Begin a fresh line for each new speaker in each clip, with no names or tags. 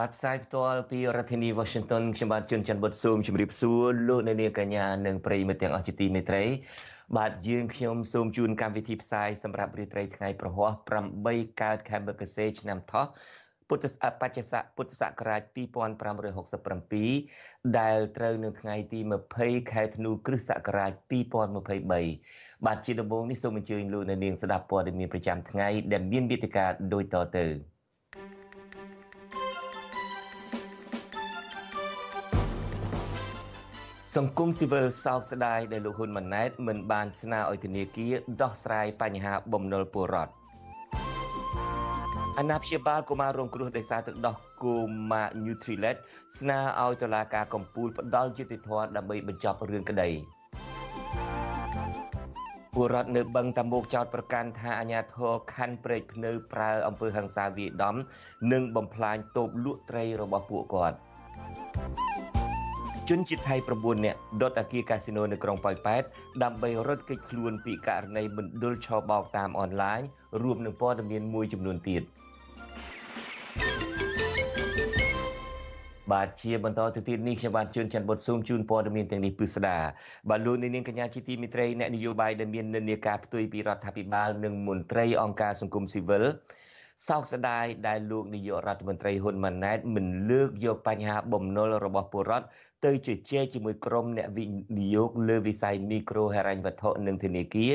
បាទផ្សាយផ្ទាល់ពីរដ្ឋធានី Washington ខ្ញុំបាទជួនច័ន្ទបុតស៊ូមជម្រាបសួរលោកអ្នកនាងកញ្ញានិងប្រិយមិត្តទាំងអស់ជាទីមេត្រីបាទយើងខ្ញុំសូមជូនកម្មវិធីផ្សាយសម្រាប់រាត្រីថ្ងៃប្រហោះ8កើតខែមករាឆ្នាំថោះពុទ្ធសកបច្ចស័កពុទ្ធសករាជ2567ដែលត្រូវនៅថ្ងៃទី20ខែធ្នូគ្រិស្តសករាជ2023បាទជាដំបូងនេះសូមអញ្ជើញលោកអ្នកនាងស្ដាប់ព័ត៌មានប្រចាំថ្ងៃដែលមានវិទ្យការដូចតទៅ សង្គមស៊ីវិលសោកស្ដាយដែលលោកហ៊ុនម៉ាណែតមិនបានស្នើឲ្យធនាគារដោះស្រាយបញ្ហាបំណុលពលរដ្ឋអាណាព្យាបាលកុមាររងគ្រោះដោយសារទឹកដោះកូម៉ា Nutrilett ស្នើឲ្យតុលាការកំពូលផ្ដាល់យុត្តិធម៌ដើម្បីបញ្ចប់រឿងក្តីពលរដ្ឋនៅបឹងតាមុកចោតប្រកាន់ថាអាញាធរខណ្ឌព្រែកភ្នៅប្រើអំពើហិង្សាវាយដំ និងបំផ្លាញតូបលក់ត្រីរបស់ពួកគាត់ ជនជាតិថៃ9នាក់ដុតអគារកាស៊ីណូនៅក្រុងប៉ោយប៉ែតដើម្បីរត់គេចខ្លួនពីករណីមណ្ឌលឆបោកតាមអនឡាញរួមនឹងព័ត៌មានមួយចំនួនទៀត។បាទជាបន្តទៅទៀតនេះខ្ញុំបាទជួនច័ន្ទបុតស៊ូមជូនព័ត៌មានទាំងនេះពិស្ដាបាទលោកនាងកញ្ញាជាទីមិត្តរីអ្នកនយោបាយដែលមាននិន្នាការផ្ទុយពីរដ្ឋាភិបាលនិងមន្ត្រីអង្គការសង្គមស៊ីវិលសោកស្ដាយដែលលោកនាយករដ្ឋមន្ត្រីហ៊ុនម៉ាណែតមិនលើកយកបញ្ហាបំណុលរបស់ពលរដ្ឋ ទៅជជែកជាមួយក្រុមអ្នកវិនិយោគលើវិស័យមីក្រូហិរញ្ញវត្ថុនិងធនាគារ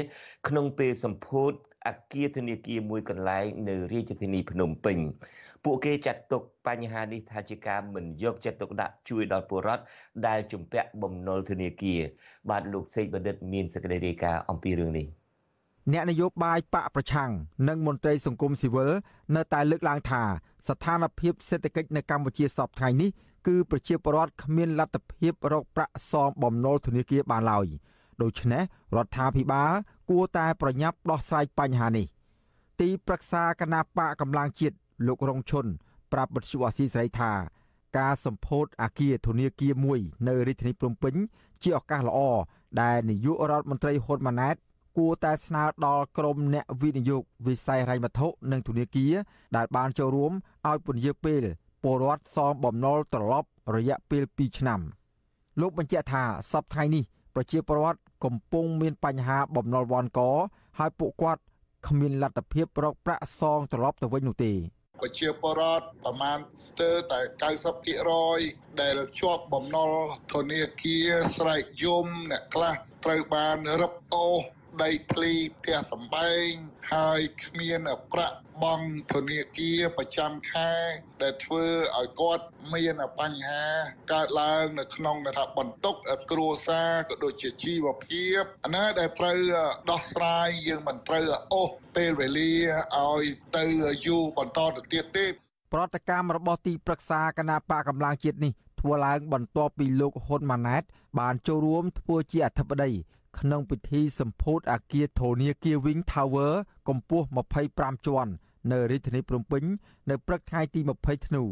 ក្នុងពេលសម្ពោធអគារធនាគារមួយកន្លែងនៅរាជធានីភ្នំពេញពួកគេចាត់ទុកបញ្ហានេះថាជាការមិនយកចិត្តទុកដាក់ជួយដល់ពលរដ្ឋដែលជំពាក់បំណុលធនាគារបាទលោកសេកបណ្ឌិតមានសេចក្តីរាយការណ៍អំពីរឿងនេះ
អ្នកនយោបាយបកប្រឆាំងនិងមន្ត្រីសង្គមស៊ីវិលនៅតែលើកឡើងថា ស្ថានភាពសេដ្ឋកិច្ចនៅកម្ពុជាសពថ្ងៃនេះគឺប្រជាពលរដ្ឋគ្មានលទ្ធភាពរកប្រាក់សងបំណុលធនាគារបានឡើយដូច្នេះរដ្ឋាភិបាលគួរតែប្រញាប់ដោះស្រាយបញ្ហានេះទីប្រឹក្សាគណៈបកកម្លាំងជាតិលោករងឈុនប្រាប់បទសុអាស៊ីសេរីថាការសម្ពោធអាគារធនាគារមួយនៅរាជធានីភ្នំពេញជាឱកាសល្អដែលនាយករដ្ឋមន្ត្រីហ៊ុនម៉ាណែត គួរតែស្នើដល់ក្រមអ្នកវិនិយោគវិស័យហិរញ្ញវត្ថុនិងធនាគារដែលបានចូលរួមឲ្យពន្យាពេលពលរដ្ឋសងបំណុលត្រឡប់រយៈពេល2ឆ្នាំលោកបញ្ជាក់ថាសប្តាហ៍នេះប្រជាពលរដ្ឋកំពុងមានបញ្ហាបំណុលវ៉ាន់កហើយពួកគាត់គ្មានលទ្ធភាពរកប្រាក់សងត្រឡប់ទៅវិញនោះទេ
ប្រជាពលរដ្ឋប្រមាណស្ទើរតែ90%ដែលជាប់បំណុលធនាគារស្រែកយំអ្នកខ្លះត្រូវបានរឹបអូស ដីធ្លីផ្ទះសម្បែងហើយគ្មានប្រាក់បង់ធនាគារប្រចាំខែ ដែលធ្វើឲ្យគាត់មានបញ្ហាកើតឡើងនៅក្នុងថាបន្ទុកគ្រួសារក៏ដូចជាជីវភាពអាណាដែលត្រូវដោះស្រាយយើងមិនត្រូវអូសពេលវេលាឲ្យទៅយូរបន្តទៅទៀតទេ
ប្រតិកម្មរបស់ទីប្រឹក្សាគណៈបកកម្លាំងជាតិនេះធ្វើឡើងបន្ទាប់ពីលោកហ៊ុនម៉ាណែត បានចូលរួមធ្វើជាអធិបតី ក្នុងពិធីសម្ពោធអគារធនាគារ Wing Tower កម្ពស់25ជាន់នៅរាជធានីភ្នំពេញនៅព្រឹកថ្ងៃទី20ធ្នូ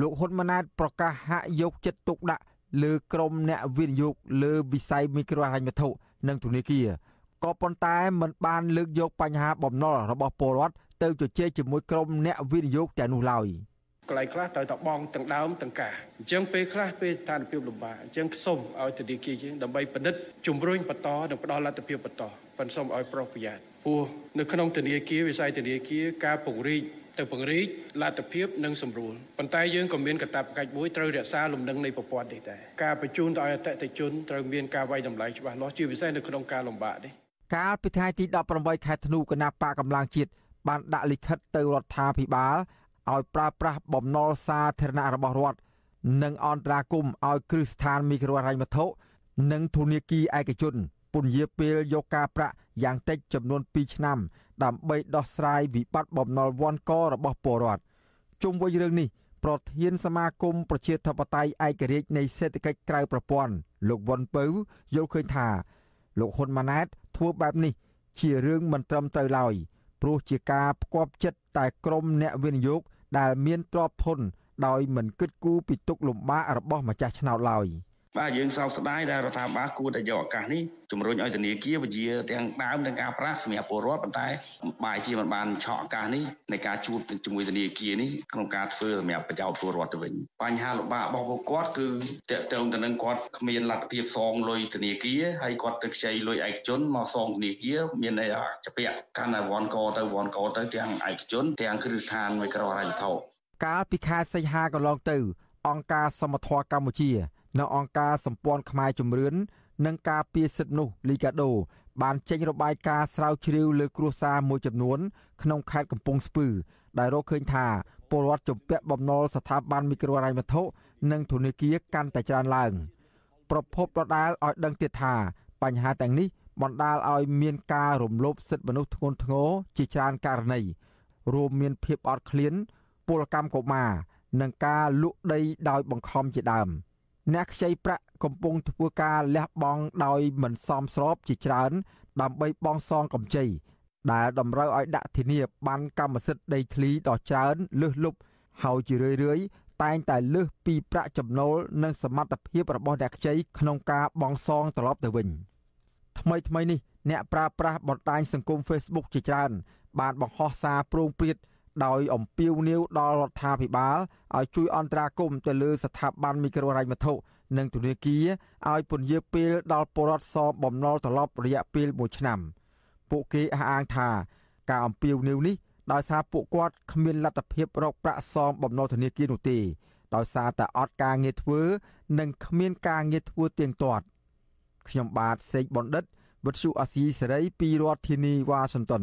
លោកហ៊ុនម៉ាណែតប្រកាសហាក់យកចិត្តទុកដាក់លើក្រុមអ្នកវិនិយោគលើវិស័យមីក្រូហិរញ្ញវត្ថុនិងធនាគារក៏ប៉ុន្តែមិនបានលើកយកបញ្ហាបំណុលរបស់ពលរដ្ឋទៅជជែកជាមួយក្រុមអ្នកវិនិយោគទាំងនោះឡើយ។
កន្លែងខ្លះត្រូវតែបងទាំងដើមទាំងការអញ្ចឹងពេលខ្លះពេលស្ថានភាពលំបាកអញ្ចឹងសូមឲ្យធនាគារយើងដើម្បីពិនិត្យជំរុញបន្តនិងផ្ដល់លទ្ធភាពបន្តប៉ុន្តែសូមឲ្យប្រុងប្រយ័ត្នព្រោះនៅក្នុងធនាគារវិស័យធនាគារការពង្រីកទៅពង្រីកលទ្ធភាពនិងសម្រួលប៉ុន្តែយើងក៏មានកាតព្វកិច្ចមួយត្រូវរក្សាលំនឹងនៃប្រព័ន្ធនេះដែរការបញ្ជូនទៅឲ្យអតិថិជនត្រូវមានការវាយតម្លៃច្បាស់លាស់ជាពិសេសនៅក្នុងការលំបាកនេះ
កាលពីថ្ងៃទី18ខែធ្នូគណៈបកកម្លាំងជាតិបានដាក់លិខិតទៅរដ្ឋាភិបាល ឲ្យប្រើប្រាស់បំណុលសាធារណៈរបស់រដ្ឋនិងអន្តរាគមឲ្យគ្រឹះស្ថានមីក្រូហិរញ្ញវត្ថុនិងធនាគារឯកជនពន្យាពេលយកការប្រាក់យ៉ាងតិចចំនួន2ឆ្នាំ ដើម្បីដោះស្រាយវិបត្តិបំណុលវ៉ាន់ករបស់ពលរដ្ឋជុំវិញរឿងនេះប្រធានសមាគមប្រជាធិបតេយ្យឯករាជ្យនៃសេដ្ឋកិច្ចក្រៅប្រព័ន្ធលោកវ៉ុនពៅយល់ឃើញថាលោកហ៊ុនម៉ាណែតធ្វើបែបនេះ ជារឿងមិនត្រឹមត្រូវឡើយព្រោះជាការផ្គប់ចិត្តតែក្រុមអ្នកវិនិយោគ ដែលមានទ្រព្យធនដោយមិនគិតគូរពីទុកលំបាករបស់ម្ចាស់ឆ្នោតឡើយ
បាទយើងសោកស្ដាយដែលរដ្ឋាភិបាលគួរតែយកឱកាសនេះជំរុញឲ្យធនាគារវិជាទាំងដើមទាំងការប្រាក់សម្រាប់ពលរដ្ឋប៉ុន្តែបែរជាមិនបានឆក់ឱកាសនេះនៃការជួបជាមួយធនាគារនេះក្នុងការធ្វើសម្រាប់ប្រយោជន៍ពលរដ្ឋទៅវិញបញ្ហាលំបាករបស់ពួកគាត់គឺតកតងទៅនឹងគាត់គ្មានលទ្ធភាពសងលុយធនាគារហើយគាត់ទៅខ្ចីលុយឯកជនមកសងធនាគារមានន័យថាចពាក់កាន់តែវ៉ាន់កទៅវ៉ាន់កទៅទាំងឯកជនទាំងគ្រឹះស្ថានមួយក្រហរដ្ឋាភិបាល
កាលពីខែសីហាកន្លងទៅអង្គការសមត្ថៈកម្ពុជា នៅអង្គការសម្ព័ន្ធខ្មែរជំរឿននិងការពារសិទ្ធិនោះលីកាដូ បានចេញរបាយការណ៍ស្រាវជ្រាវលើគ្រួសារមួយចំនួន ក្នុងខេត្តកំពង់ស្ពឺ ដែលរកឃើញថាពលរដ្ឋជំពាក់បំណុលស្ថាប័នមីក្រូហិរញ្ញវត្ថុនិងធនាគារកាន់តែច្រើនឡើង ប្រភពដដែលឲ្យដឹងទៀតថាបញ្ហាទាំងនេះបណ្ដាលឲ្យមានការរំលោភសិទ្ធិមនុស្សធ្ងន់ធ្ងរជាច្រើនករណីរួមមានភាពអត់ឃ្លានពលកម្មកុមារនិងការលក់ដីដោយបង្ខំជាដើម។ អ្នកខ្ចីប្រាក់កំពុងធ្វើការលះបង់ដោយមិនសមស្របជាច្រើន ដើម្បីបង់សងកម្ចីដែលតម្រូវឲ្យដាក់ធានាបានកម្មសិទ្ធិដីធ្លីដ៏ច្រើនលើសលប់ហើយជារឿយៗតែងតែលើសពីប្រាក់ចំណូលនិងសមត្ថភាពរបស់អ្នកខ្ចីក្នុងការបង់សងត្រឡប់ទៅវិញថ្មីថ្មីនេះអ្នកប្រើប្រាស់បណ្ដាញសង្គម Facebook ជាច្រើន បានបង្ហោះសារប្រងព្រាត ដោយអំពាវនាវដល់រដ្ឋាភិបាលឲ្យជួយអន្តរាគមន៍ទៅលើស្ថាប័នមីក្រូហិរញ្ញវត្ថុនិងធនាគារឲ្យពន្យាពេលដល់ពលរដ្ឋសងបំណុលត្រឡប់រយៈពេល1ឆ្នាំ ពួកគេអះអាងថាការអំពាវនាវនេះដោយសារពួកគាត់គ្មានលទ្ធភាពរកប្រាក់សងបំណុលធនាគារនោះទេដោយសារតែអត់ការងារធ្វើ និងគ្មានការងារធ្វើទៀងទាត់ខ្ញុំបាទសេកបណ្ឌិតវិទ្យុអាស៊ីសេរីពីរដ្ឋធានីវ៉ាស៊ីនតោន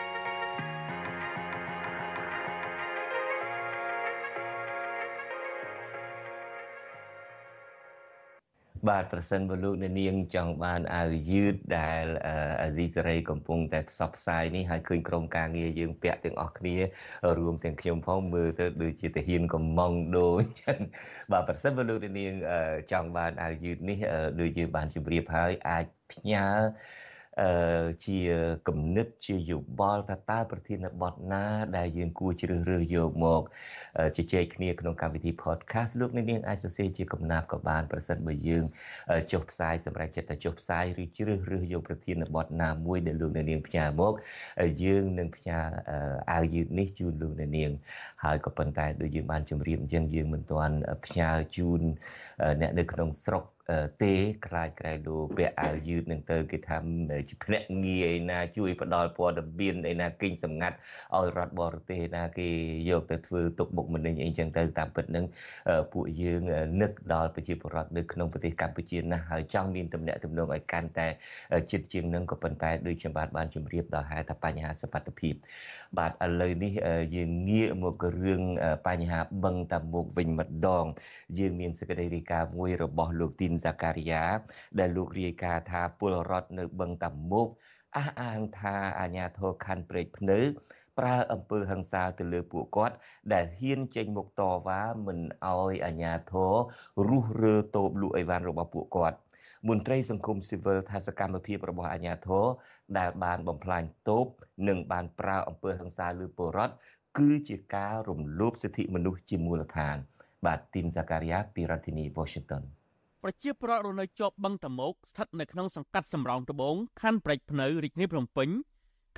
បាទប្រសិនបើលោកអ្នកនាងចង់បានអាវយឺតដែលអាស៊ីសេរីកំពុងតែផ្សព្វផ្សាយនេះហើយឃើញក្រុមការងារយើងពាក់ទាំងអស់គ្នារួមទាំងខ្ញុំផងមើលទៅដូចជាទាហានកំងដូចអញ្ចឹងបាទប្រសិនបើលោកអ្នកនាងចង់បានអាវយឺតនេះដូចយើងបានជម្រាបហើយអាចផ្ញើអឺ ជាគំនិតជាយោបល់ថាតើប្រធានបទណា ដែលយើងគួរជ្រើសរើសយកមកជជែកគ្នាក្នុងកម្មវិធី podcast លោកអ្នកនាងអាចសរសេរជាកំណាព្យក៏បានប្រសិនបើយើងចុះផ្សាយសម្រាប់ចិត្តតែចុះផ្សាយឬជ្រើសរើសយកប្រធានបទណាមួយដែលលោកអ្នកនាងផ្ញើមកយើងនឹងផ្ញើអាវយឺតនេះជូនលោកអ្នកនាងហើយក៏ប៉ុន្តែដូចយើងបានជម្រាបអញ្ចឹងយើងមិនទាន់ផ្ញើជូនអ្នកនៅក្នុងស្រុក ទេខ្លាចក្រែលោពាក់អាវយឺតនឹងទៅគេថាជាភ្នាក់ងារឯណាជួយផ្ដល់ព័ត៌មានឯណាគិញសម្ងាត់ឲ្យរដ្ឋបរទេសណាគេយកទៅធ្វើទុកបុកម្នេញអីចឹងទៅតាមពិតនឹងពួកយើងនឹកដល់ប្រជាពលរដ្ឋនៅក្នុងប្រទេសកម្ពុជាណាស់ហើយចង់មានទំនាក់ទំនងឲ្យកាន់តែជិតជាងនឹងក៏ប៉ុន្តែដូចខ្ញុំបាទបានជម្រាបដល់ហេតុថាបញ្ហាសុខភាព បាទឥឡូវនេះយើងងាកមករឿងបញ្ហាបឹងតាមុកវិញម្ដង យើងមានសេចក្តីរាយការណ៍មួយរបស់លោកទីនសាការីយ៉ាដែលលោករាយការណ៍ថាពលរដ្ឋនៅបឹងតាមុកអះអាងថាអាញាធរខណ្ឌព្រែកភ្នៅប្រើអំពើហិង្សាទៅលើពួកគាត់ ដែលហ៊ានចេញមុខតវ៉ាមិនអោយអាញាធររុះរើតូបលក់អីវ៉ាន់របស់ពួកគាត់មន្ត្រីសង្គមស៊ីវិលថាសកម្មភាពរបស់អាញាធរ ដែលបានបំផ្លាញតូបនិងបានប្រើអំពើហិង្សាលើពលរដ្ឋគឺជាការរំលោភសិទ្ធិមនុស្សជាមូលដ្ឋាន បាទទីនសាការីយ៉ាពីរដ្ឋធានី Washington
ប្រជាពលរដ្ឋរស់នៅជាប់បឹងតមោកស្ថិតនៅក្នុងសង្កាត់សំរោងត្បូងខណ្ឌព្រែកភ្នៅរាជធានីភ្នំពេញ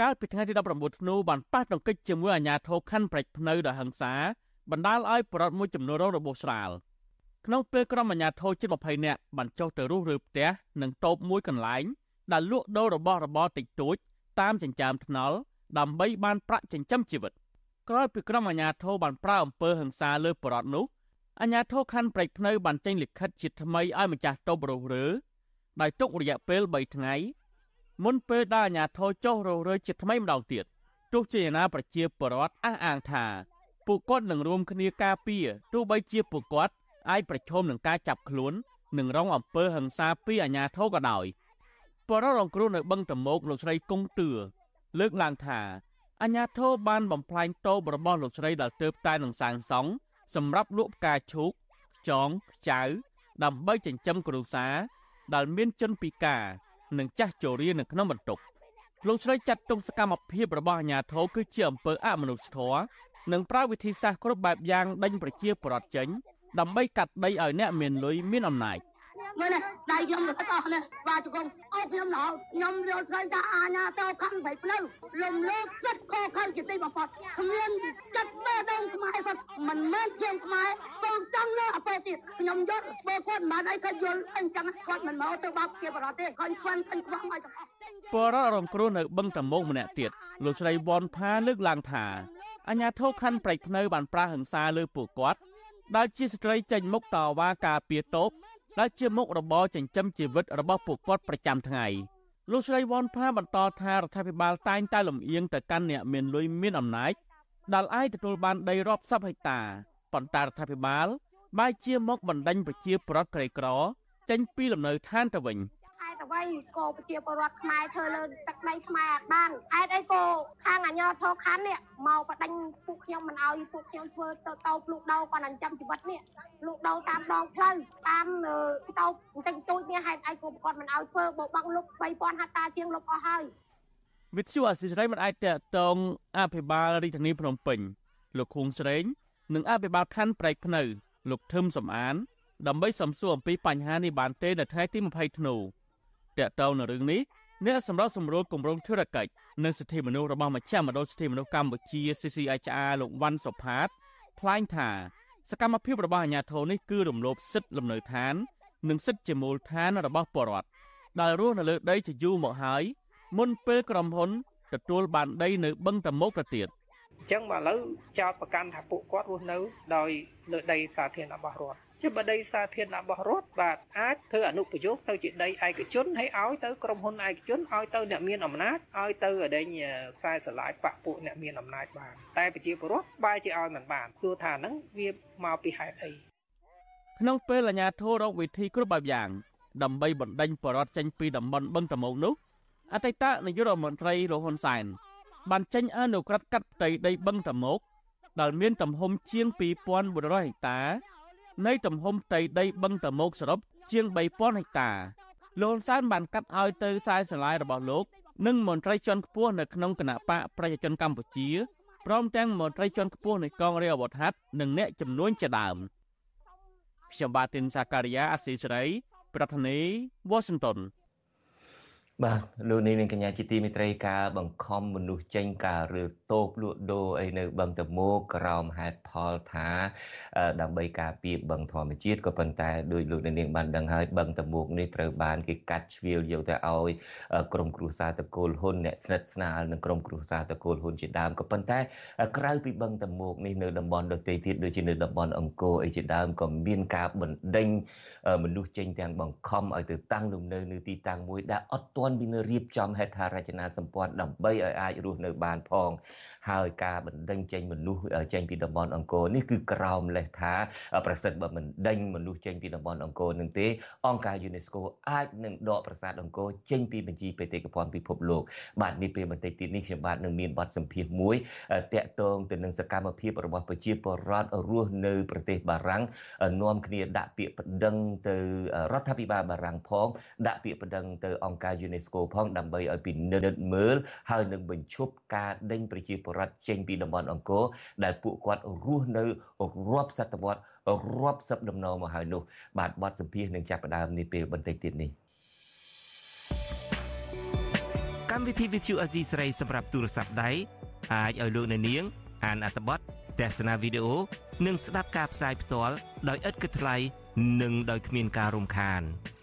កាលពីថ្ងៃទី19ធ្នូបានប៉ះទង្គិចជាមួយអាជ្ញាធរខណ្ឌព្រែកភ្នៅដោយហិង្សាបណ្ដាលឲ្យប្រជាពលរដ្ឋមួយចំនួនរងរបួសស្រាលក្នុងពេលក្រុមអាជ្ញាធរជិត20នាក់បានចុះទៅរុះរើផ្ទះនិងតូបមួយកន្លែង ដែលលក់ដូររបស់របរតិចតួច តាមចិញ្ចើមថ្នល់ដើម្បីបានប្រាក់ចិញ្ចឹមជីវិតក្រោយពីក្រុមអាជ្ញាធរបានប្រើអំពើហិង្សាលើប្រជាពលរដ្ឋនោះអាជ្ញាធរខណ្ឌព្រែកភ្នៅបានចេញលិខិតជាថ្មីឲ្យម្ចាស់តូបរុះរើដោយទុករយៈពេល3ថ្ងៃមុនពេលដែលអាជ្ញាធរចុះរុះរើជាថ្មីម្ដងទៀតទោះជាយ៉ាងណាប្រជាពលរដ្ឋអះអាងថាពួកគាត់នឹងរួមគ្នាការពារទោះបីជាពួកគាត់អាចប្រឈមនឹងការចាប់ខ្លួននិងរងអំពើហិង្សាពីអាជ្ញាធរក៏ដោយ បរិរងគ្រោះនៅបឹងតមោកលោកស្រីគង់ទឿលើកឡើងថាអាជ្ញាធរបានបំផ្លាញតូបរបស់លោកស្រីដែលទើបតែនឹងសាងសង់សម្រាប់លក់ផ្កាឈូកខ្ចងខ្ចៅដើម្បីចិញ្ចឹមគ្រួសារដែលមានជនពិការនិងចាស់ជរានៅក្នុងបន្ទុកលោកស្រីចាត់ទុកសកម្មភាពរបស់អាជ្ញាធរគឺជាអំពើអមនុស្សធម៌និងប្រើវិធីសាស្ត្រគ្រប់បែបយ៉ាងដេញប្រជាពលរដ្ឋចេញដើម្បីកាត់ដីឲ្យអ្នកមានលុយមានអំណាច
មើលនេះដៃខ្ញុំលោកអស់នេះបាទជង្គង់អស់ខ្ញុំឡោខ្ញុំយល់ឃើញថាអាញាទៅខំបែបផ្លូវលំលើកសិតខខៅជាទីបំផុតគ្មានចិត្តបេះដូងខ្មែរសុទ្ធមិនមែនជាងខ្មែរទៅចង់លើអពើទៀតខ្ញុំយល់បើគាត់មិនបានអីគាត់យល់អញ្ចឹងគាត់មិនមកទៅបាប់ជាបរតទេគាត់ខ្វាន់ឃើញខ្វះមកទាំងអស់
បរតរងគ្រោះនៅបឹងតមោកម្នាក់ទៀតលោកស្រីវ៉ាន់ផាលើកឡើងថាអាញាធរខណ្ឌប្រែកភ្នៅបានប្រាហិង្សាលើពួកគាត់ដែលជាស្ត្រីចេញមុខតវ៉ាការពារតូប ដែលជាមុខរបរចិញ្ចឹមជីវិតរបស់ពួកគាត់ប្រចាំថ្ងៃលោកស្រីវ៉ាន់ផាបន្តថារដ្ឋាភិបាលតែងតែលំអៀងទៅកាន់អ្នកមានលុយមានអំណាចដែលអាចទទួលបានដីរាប់សិបហិកតាប៉ុន្តែរដ្ឋាភិបាលបែរជាមកបណ្ដេញប្រជាពលរដ្ឋក្រីក្រចេញពីលំនៅឋានទៅវិញ។
អ្វីក៏ប្រជាពលរដ្ឋខ្មែរធ្វើលើទឹកដីខ្មែរអត់បានហេតុអីក៏ខាងអាជ្ញាធរខណ្ឌនេះមកបដិញពួកខ្ញុំមិនអោយពួកខ្ញុំធ្វើទៅតោភ្លុកដោគាត់នឹងចាំជីវិតនេះភ្លុកដោតាមដងផ្លូវតាមតោបន្តិចតួចនេះហេតុអីក៏គាត់មិនអោយធ្វើបើបាក់លុប3000ហត្តាជាងលុបអស់ហើយ
វិទ្យុអសិរ័យមិនអាចតតងអភិបាលរាជធានីភ្នំពេញលោកខួងស្រេងនិងអភិបាលខណ្ឌប្រែកភ្នៅ លោកធឹមសំអានដើម្បីសំសួរអំពីបញ្ហានេះបានទេនៅថ្ងៃទី20ធ្នូ តកតៅនៅរឿងនេះអ្នកសម្របសម្រួលគម្រោងធុរកិច្ចនិងសិទ្ធិមនុស្សរបស់មជ្ឈមណ្ឌលសិទ្ធិមនុស្សកម្ពុជា CCIHR លោកវ៉ាន់សុផាតថ្លែងថាសកម្មភាពរបស់អាជ្ញាធរនេះគឺរំលោភសិទ្ធិលំនៅឋាន និងសិទ្ធិជាមូលដ្ឋានរបស់ពលរដ្ឋដែលរស់នៅលើដីជាយូរមកហើយមុនពេលក្រុមហ៊ុនទទួលបានដីនៅបឹងតមោកទៅទៀត
អញ្ចឹងមកឥឡូវចោតប្រកាន់ថាពួកគាត់រស់នៅដោយលើដីសាធារណៈរបស់រដ្ឋ ជាបដីសាធារណៈរបស់រដ្ឋបាទអាចធ្វើអនុប្រយោគទៅជាដីឯកជនហើយឲ្យទៅក្រុមហ៊ុនឯកជនឲ្យទៅអ្នកមានអំណាចឲ្យទៅអដែងខ្សែស្រឡាយបពពួកអ្នកមានអំណាចបានតែប្រជាពលរដ្ឋបែរជាឲ្យមិនបានសួរថាហ្នឹងវាមកពីហេតុអី
ក្នុងពេលអាជ្ញាធររកវិធីគ្រប់បែបយ៉ាង ដើម្បីបណ្ដេញបរដ្ឋចេញពីតំបន់បឹងតមោកនោះអតីតនាយករដ្ឋមន្ត្រីរហ៊ុនសែនបានចេញអនុក្រឹត្យកាត់ផ្ទៃដីបឹងតមោកដែលមានទំហំជាង2400ហិកតា នៃទំហំផ្ទៃដីបឹងតមោកសរុបជាង3000ហិកតាលោកសែនបានកាត់ឲ្យទៅខ្សែស្រឡាយរបស់លោកនិងមន្ត្រីជាន់ខ្ពស់នៅក្នុងគណៈបកប្រជាជនកម្ពុជាព្រមទាំងមន្ត្រីជាន់ខ្ពស់នៃកងរាជអាវុធហត្ថនិងអ្នកចំនួនជាដើមខ្ញុំបាទទីនសាការីយ៉ាអស៊ីសេរីប្រធានាទីវ៉ាស៊ីនតោន
បាទលោកនាងកញ្ញាជាទីមេត្រីការបង្ខំមនុស្សចេញការរើ តូបលក់ដូរអីនៅបឹងតមោកក្រោមហេតុផលថាដើម្បីការពារបឹងធម្មជាតិក៏ប៉ុន្តែដោយលោកនាងបានដឹងហើយបឹងតមោកនេះត្រូវបានគេកាត់ជ្រៀលយកទៅឲ្យក្រុមគ្រួសារតកូលហ៊ុនអ្នកស្និទ្ធស្នាលនឹងក្រុមគ្រួសារតកូលហ៊ុនជាដើមក៏ប៉ុន្តែក្រៅពីបឹងតមោកនេះនៅតំបន់ដទៃទៀតដូចជានៅតំបន់អង្គរអីជាដើមក៏មានការបណ្ដេញមនុស្សចេញទាំងបង្ខំឲ្យទៅតាំងលំនៅនៅទីតាំងមួយដែលអត់ទាន់មានរៀបចំហេដ្ឋារចនាសម្ព័ន្ធដើម្បីឲ្យអាចរស់នៅបានផងហើយការបណ្ដេញចេញមនុស្សចេញពីតំបន់អង្គរនេះគឺក្រោមលេសថាប្រសិទ្ធបើមិនដេញមនុស្សចេញពីតំបន់អង្គរនឹងទេអង្គការ UNESCO អាចនឹងដកប្រាសាទអង្គរចេញពីបញ្ជីបេតិកភណ្ឌពិភពលោកបាទនេះពេលបន្តិចទៀតនេះខ្ញុំបាទនឹងមានបទសម្ភាសន៍មួយតាក់ទងទៅនឹងសកម្មភាពរបស់ប្រជាពលរដ្ឋរស់នៅប្រទេសបារាំងនាំគ្នាដាក់ពាក្យប្តឹងទៅរដ្ឋាភិបាលបារាំងផងដាក់ពាក្យប្តឹងទៅអង្គការ UNESCO ផងដើម្បីឲ្យពិនិត្យមើលហើយនឹងបញ្ឈប់ការដេញប្រជាពលរដ្ឋចេញពីតំបន់អង្គរដែលពួកគាត់រស់នៅរាប់សតវត្សរាប់សិបដំណមកហើយនោះបាទបទសម្ភាសនឹងចាប់ផ្ដើមនេះពេលបន្តិចទៀតនេះ
កម្មវិធី Vithu Azizi ស្រីសម្រាប់ទូរស័ព្ទដៃអាចឲ្យលោកអ្នកនាង អានអត្ថបទទស្សនាវីដេអូនិងស្ដាប់ការផ្សាយផ្ទាល់ដោយឥតគិតថ្លៃនិងដោយគ្មានការរំខាន។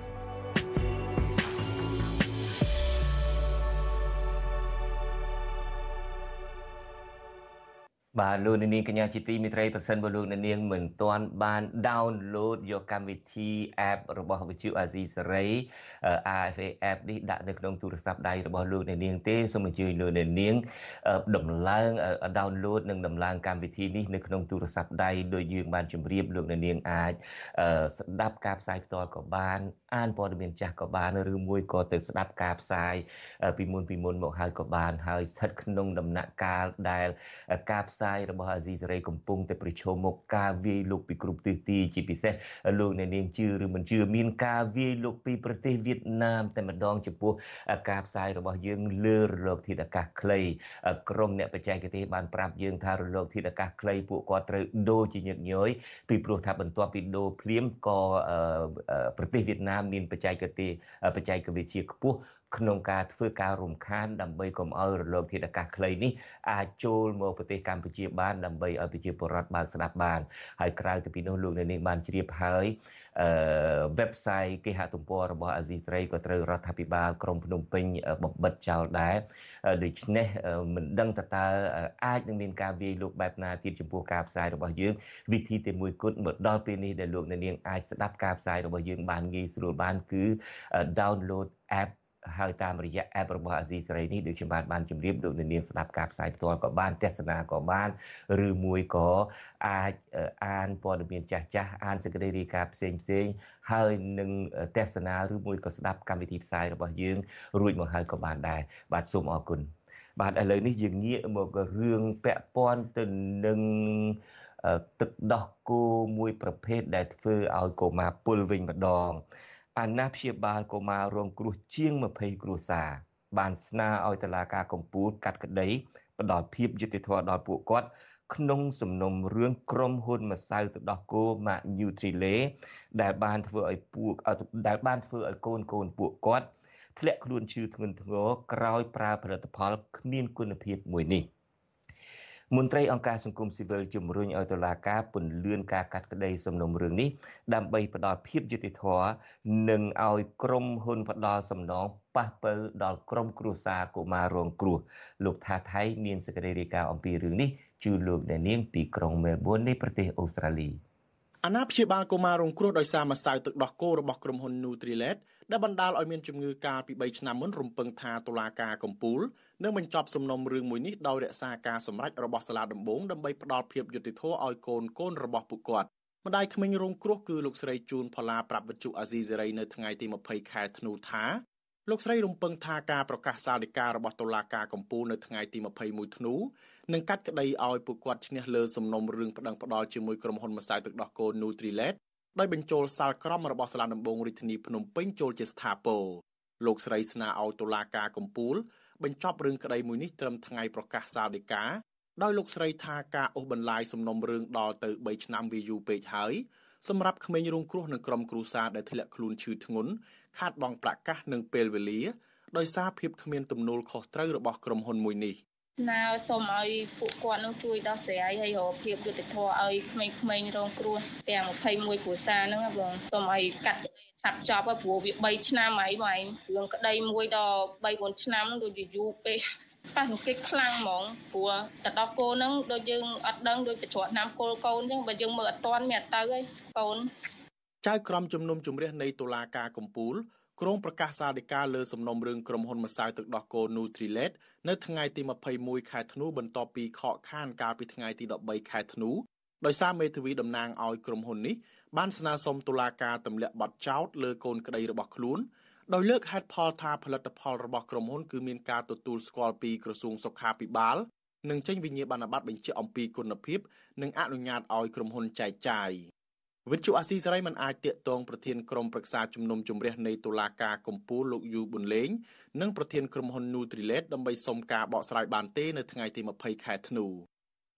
បាទលោកនាងកញ្ញាជាទីមេត្រីប្រសិនបើលោកនាងមិនទាន់បាន download យកកម្មវិធី app របស់ Vitu Azizi Serai RFA app នេះដាក់នៅក្នុងទូរស័ព្ទដៃរបស់លោកនាងទេសូមអញ្ជើញលោកនាងដំឡើង download និងដំឡើងកម្មវិធីនេះនៅក្នុងទូរស័ព្ទដៃដោយយើងបានជម្រាបលោកនាងអាចស្ដាប់ការផ្សាយផ្ទាល់ក៏បានអានព័ត៌មានចាស់ក៏បានឬមួយក៏ទៅស្ដាប់ការផ្សាយពីមុនពីមុនមកហើយក៏បានហើយស្ថិតក្នុងដំណាក់កាលដែលការផ្សាយរបស់អាស៊ីសេរីកំពុងតែប្រឈមមុខការវាយលុកពីគ្រប់ទិសទីជាពិសេសលោកអ្នកនាងជឿឬមិនជឿមានការវាយលុកពីប្រទេសវៀតណាមតែម្ដងចំពោះការផ្សាយរបស់យើងលើរលកធាតុអាកាសខ្លីក្រមអ្នកបច្ចេកទេសបានប្រាប់យើងថារលកធាតុអាកាសខ្លីពួកគាត់ត្រូវដូរជាញឹកញយពីព្រោះថាបន្ទាប់ពីដូរភ្លាមក៏ប្រទេសវៀតណាមមានបច្ចេកទេសបច្ចេកវិទ្យាខ្ពស់ ក្នុងការធ្វើការរំខានដើម្បីកុំឲ្យរលកធាតុអាកាសខ្លីនេះអាចចូលមកប្រទេសកម្ពុជាបានដើម្បីឲ្យប្រជាពលរដ្ឋបានស្ដាប់បាន ហើយក្រៅទៅពីនោះលោកនាងបានជ្រាបហើយអឺ website គេហទំព័ររបស់អាស៊ីសេរីក៏ត្រូវរដ្ឋាភិបាលក្រុងភ្នំពេញបំបិទចោលដែរដូច្នេះមិនដឹងតើតើអាចនឹងមានការវាយលុកបែបណាទៀតចំពោះការផ្សាយរបស់យើងវិធីតែមួយគត់មកដល់ពេលនេះដែលលោកនាងអាចស្ដាប់ការផ្សាយរបស់យើងបានងាយស្រួលបានគឺ download app ហើយតាមរយៈ app របស់អាស៊ីសេរីនេះដូចខ្ញុំបានបានជម្រាបលោកនាងស្ដាប់ការផ្សាយផ្ទាល់ក៏បានទស្សនាក៏បានឬមួយក៏អាចអានព័ត៌មានចាស់ចាស់អានសេចក្តីរាយការណ៍ផ្សេងផ្សេងហើយនឹងទស្សនាឬមួយក៏ស្ដាប់កម្មវិធីផ្សាយរបស់យើងរួចមកហើយក៏បានដែរបាទសូមអរគុណបាទឥឡូវនេះយើងងាកមករឿងពាក់ព័ន្ធទៅនឹងទឹកដោះគោមួយប្រភេទដែលធ្វើឲ្យកុមារពុលវិញម្ដង អាណាព្យាបាលកុមាររងគ្រោះជាង20គ្រួសារបានស្នើឲ្យតុលាការកំពូលកាត់ក្តីផ្ដល់ភាពយុត្តិធម៌ដល់ពួកគាត់ក្នុងសំណុំរឿងក្រុមហ៊ុនម្សៅទឹកដោះគោ Mac Nutrile ដែលបានធ្វើឲ្យពួកដែលបានធ្វើឲ្យកូនកូនពួកគាត់ធ្លាក់ខ្លួនឈឺធ្ងន់ធ្ងរក្រោយប្រើផលិតផលគ្មានគុណភាពមួយនេះ។ មន្ត្រីអង្គការសង្គមស៊ីវិលជំរុញឲ្យតុលាការពន្យាការកាត់ក្តីសំណុំរឿងនេះដើម្បីផ្ដល់ភាពយុត្តិធម៌និងឲ្យក្រុមហ៊ុនផ្ដល់សំណងប៉ះពិលដល់ក្រុមគ្រួសារកុមាររងគ្រោះលោកថាថៃមានសេចក្តីរាយការណ៍អំពីរឿងនេះជូនលោកអ្នកនាងពីក្រុងមែលប៊ននៃប្រទេសអូស្ត្រាលី។
អាណាព្យាបាលកុមាររងគ្រោះដោយសារម្សៅទឹកដោះគោរបស់ក្រុមហ៊ុន Nutrilett ដែលបណ្ដាលឲ្យមានជំងឺកាលពី3ឆ្នាំមុនរំពឹងថាតុលាការកំពូលនឹងបញ្ចប់សំណុំរឿងមួយនេះដោយរក្សាការសម្រេចរបស់សាលាដំបងដើម្បីផ្ដល់ភាពយុត្តិធម៌ឲ្យកូនកូនរបស់ពួកគាត់ម្ដាយក្មេងរងគ្រោះគឺលោកស្រីជូនផល្លាប្រាប់វិទ្យុអាស៊ីសេរីនៅថ្ងៃទី20ខែធ្នូថា លោកស្រីរំពឹងថាការប្រកាសសាលដីការបស់តុលាការកំពូលនៅថ្ងៃទី21ធ្នូនឹងកាត់ក្តីឲ្យពួកគាត់ឈ្នះលើសំណុំរឿងប្តឹងផ្តល់ជាមួយក្រុមហ៊ុនម្សៅទឹកដោះគោ Nutrilett ដោយបញ្ចូលសាលក្រមរបស់សាលាដំបងរាជធានីភ្នំពេញចូលជាស្ថាពរលោកស្រីស្នើឲ្យតុលាការកំពូល បញ្ចប់រឿងក្តីមួយនេះត្រឹមថ្ងៃប្រកាសសាលដីកាដោយលោកស្រីថាការអូសបន្លាយសំណុំរឿងដល់ទៅ3ឆ្នាំវាយូរពេកហើយ សម្រាប់ក្មេងរងគ្រោះនិងក្រុមគ្រួសារដែលធ្លាក់ខ្លួនឈឺធ្ងន់ខាតបង់ប្រាក់កាសនិងពេលវេលាដោយសារភាពគ្មានទំនួលខុសត្រូវរបស់ក្រុមហ៊ុនមួយនេះ
ណៅសូមឲ្យពួកគាត់នឹងជួយដោះស្រាយហើយរកភាពយុត្តិធម៌ឲ្យក្មេងៗរងគ្រោះទាំង21គ្រួសារហ្នឹងបងសូមឲ្យកាត់ឆាប់ចប់ព្រោះវា3ឆ្នាំហើយបងរឿងក្តីមួយដល់3 4ឆ្នាំដូចជាយូរពេក ប៉ះអង្គិចខ្លាំងហ្មងព្រោះទៅដល់គោនឹងដូចយើងអត់ដឹងដូចប្រជ្រត់ណាំគោលកូនអញ្ចឹងបើយើងមើលអត់តាន់មានអត់ទៅហើយកូន
ចៅក្រមជំនុំជម្រះនៃតុលាការកំពូលក្រុងប្រកាសសាលដីកាលើសំណុំរឿងក្រុមហ៊ុនម្សៅទឹកដោះគោ Nutrilett នៅថ្ងៃទី21ខែធ្នូបន្ទាប់ពីខកខានកាលពីថ្ងៃទី13ខែធ្នូដោយសារមេធាវីតំណាងឲ្យក្រុមហ៊ុននេះបានស្នើសុំតុលាការទម្លាក់បទចោទលើកូនក្តីរបស់ខ្លួន ដោយលើកហេតុផលថាផលិតផលរបស់ក្រុមហ៊ុនគឺមានការទទួលស្គាល់ពីក្រសួងសុខាភិបាលនិងចេញវិញ្ញាបនបត្របញ្ជាក់អំពីគុណភាព និងអនុញ្ញាតឲ្យក្រុមហ៊ុនចែកចាយវិទ្យុអាស៊ីសេរីមិនអាចតាកតងប្រធានក្រុមប្រឹក្សាជំនុំជម្រះនៃតុលាការកំពូលលោកយូប៊ុនលេងនិងប្រធានក្រុមហ៊ុន Nutrilett ដើម្បីសុំការបកស្រាយបានទេនៅថ្ងៃទី20ខែធ្នូ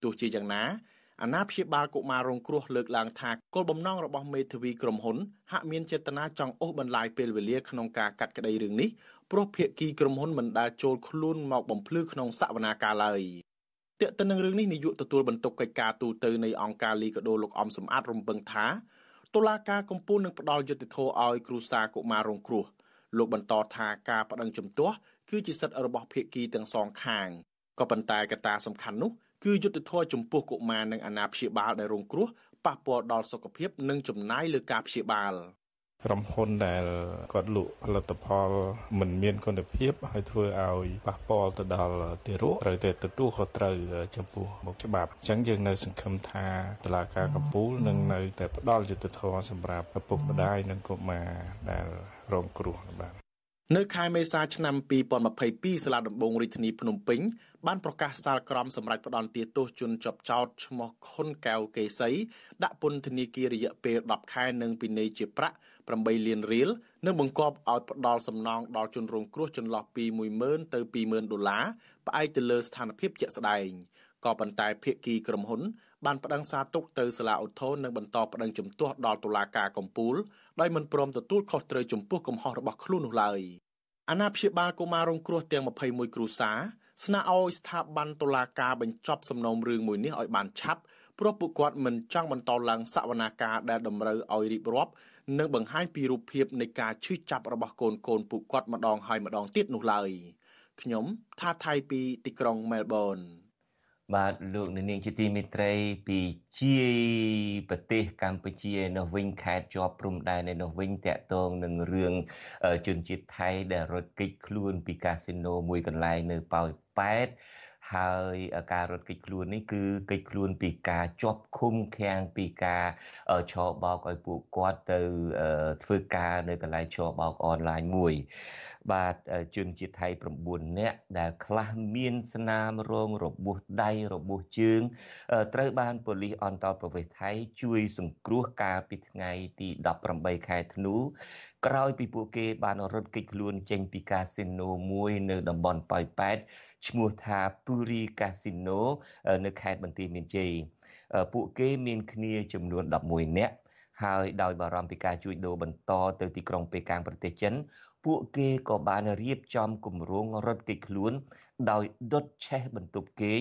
ទោះជាយ៉ាងណា អាណាព្យាបាលកុមាររងគ្រោះលើកឡើងថាគោលបំណងរបស់មេធាវីក្រុមហ៊ុនហាក់មានចេតនាចង់អូសបន្លាយពេលវេលាក្នុងការកាត់ក្តីរឿងនេះព្រោះភាគីក្រុមហ៊ុនមិនដែលចូលខ្លួនមកបំភ្លឺក្នុងសវនាការឡើយទាក់ទិននឹងរឿងនេះនាយកទទួលបន្ទុកកិច្ចការទូតនៃអង្គការលីកាដូលោកអំសំអាតរំពឹងថាតុលាការកំពូលនឹងផ្ដល់យុត្តិធម៌ឲ្យគ្រួសារកុមាររងគ្រោះលោកបន្តថាការប្តឹងជំទាស់គឺជាសិទ្ធិរបស់ភាគីទាំងសងខាងក៏ប៉ុន្តែកត្តាសំខាន់នោះ គឺយុទ្ធធរចំពោះកុមារនិងអាណាព្យាបាលដែលរងគ្រោះប៉ះពាល់ដល់សុខភាពនិងចំណាយលើការព្យាបាល
ក្រុមហ៊ុនដែលគាត់លក់ផលិតផលមិនមានគុណភាពហើយធ្វើឲ្យប៉ះពាល់ទៅដល់ទារកត្រូវតែទទួលខុសត្រូវចំពោះមុខច្បាប់អញ្ចឹងយើងនៅសង្ឃឹមថាតឡាការកំពូលនឹងនៅតែផ្ដល់យុត្តិធម៌សម្រាប់ឪពុកម្ដាយនិងកុមារដែលរងគ្រោះបាទ
នៅខែមេសាឆ្នាំ2022សាលាដំបងរាជធានីភ្នំពេញបានប្រកាសសាលក្រមសម្រាប់ផ្ដន់ទាទោសជនជាប់ចោតឈ្មោះខុនកែវកេសីដាក់ពន្ធនាគាររយៈពេល10ខែនិងពិន័យជាប្រាក់8លានរៀលនិងបង្គាប់ឲ្យផ្ដល់សំណងដល់ជនរងគ្រោះចន្លោះពី10000ទៅ20000ដុល្លារផ្អែកទៅលើស្ថានភាពជាក់ស្ដែងក៏ប៉ុន្តែភាគីក្រុមហ៊ុន បានប្តឹងសារទុកទៅសាលាឧទ្ធរនិងបន្តប្តឹងជំទាស់ដល់តុលាការកំពូលដោយមិនព្រមទទួលខុសត្រូវចំពោះកំហុសរបស់ខ្លួននោះឡើយអាណាព្យាបាលកុមាររងគ្រោះទាំង21គ្រួសារស្នើឲ្យស្ថាប័នតុលាការបញ្ចប់សំណុំរឿងមួយនេះឲ្យបានឆាប់ព្រោះពួកគាត់មិនចង់បន្តឡើងសវនាការដែលតម្រូវឲ្យរៀបរាប់និងបង្ហាញពីរូបភាពនៃការឈឺចាប់របស់កូនកូនពួកគាត់ម្ដងហើយម្ដងទៀតនោះឡើយខ្ញុំថាថៃពីទីក្រុងមែលប៊ន
បាទលោកនាងជាទីមេត្រីពីជាយប្រទេសកម្ពុជានៅវិញខេត្តជាប់ព្រំដែននៅវិញតាក់ទងនឹងរឿងជនជាតិថៃដែលរត់គេចខ្លួនពីកាស៊ីណូមួយកន្លែងនៅប៉ោយប៉ែតហើយការរត់គេចខ្លួននេះគឺគេចខ្លួនពីការជាប់ឃុំឃាំងពីការឆោបោកឲ្យពួកគាត់ទៅធ្វើការនៅកន្លែងឆោបោកអនឡាញមួយ បាទជនជាតិថៃ9នាក់ដែលខ្លះមានស្នាមរងរបួសដៃរបួសជើងត្រូវបានប៉ូលីសអន្តរប្រវេសន៍ថៃ ជួយសង្គ្រោះកាលពីថ្ងៃទី18ខែធ្នូក្រោយពីពួកគេបានរត់គេចខ្លួនចេញពីកាស៊ីណូមួយនៅតំបន់ប៉ោយប៉ែតឈ្មោះថា Puri Casino នៅខេត្តបន្ទាយមានជ័យពួកគេមានគ្នាចំនួន11នាក់ហើយដោយបារម្ភពីការជួញដូរបន្តទៅទីក្រុងប៉េកាំងប្រទេសចិន ពួកគេក៏បានរៀបចំគម្រោងរត់គេចខ្លួន ដោយដុតឆេះបន្ទប់គេង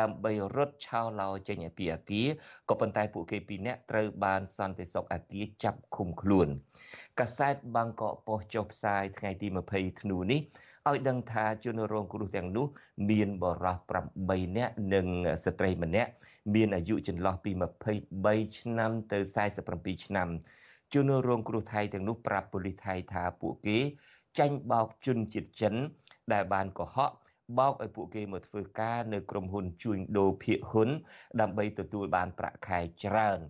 ដើម្បីរត់ឆោឡោចេញពីអាគារក៏ប៉ុន្តែពួកគេពីរនាក់ត្រូវបានសន្តិសុខអាគារចាប់ឃុំខ្លួនកាសែតបាងកកប៉ុស្តិ៍ចុះផ្សាយថ្ងៃទី20ធ្នូនេះឲ្យដឹងថាជនរងគ្រោះទាំងនោះមានបរិសុទ្ធ8នាក់និងស្ត្រីម្នាក់មានអាយុចន្លោះពី23ឆ្នាំទៅ47ឆ្នាំ ជនរងគ្រោះថៃទាំងនោះប្រាប់ប៉ូលីសថៃថាពួកគេចាញ់បោកជនជាតិចិន ដែលបានកុហកបោកឲ្យពួកគេមកធ្វើការនៅក្រុមហ៊ុនជួញដូរភាគហ៊ុន ដើម្បីទទួលបានប្រាក់ខែច្រើន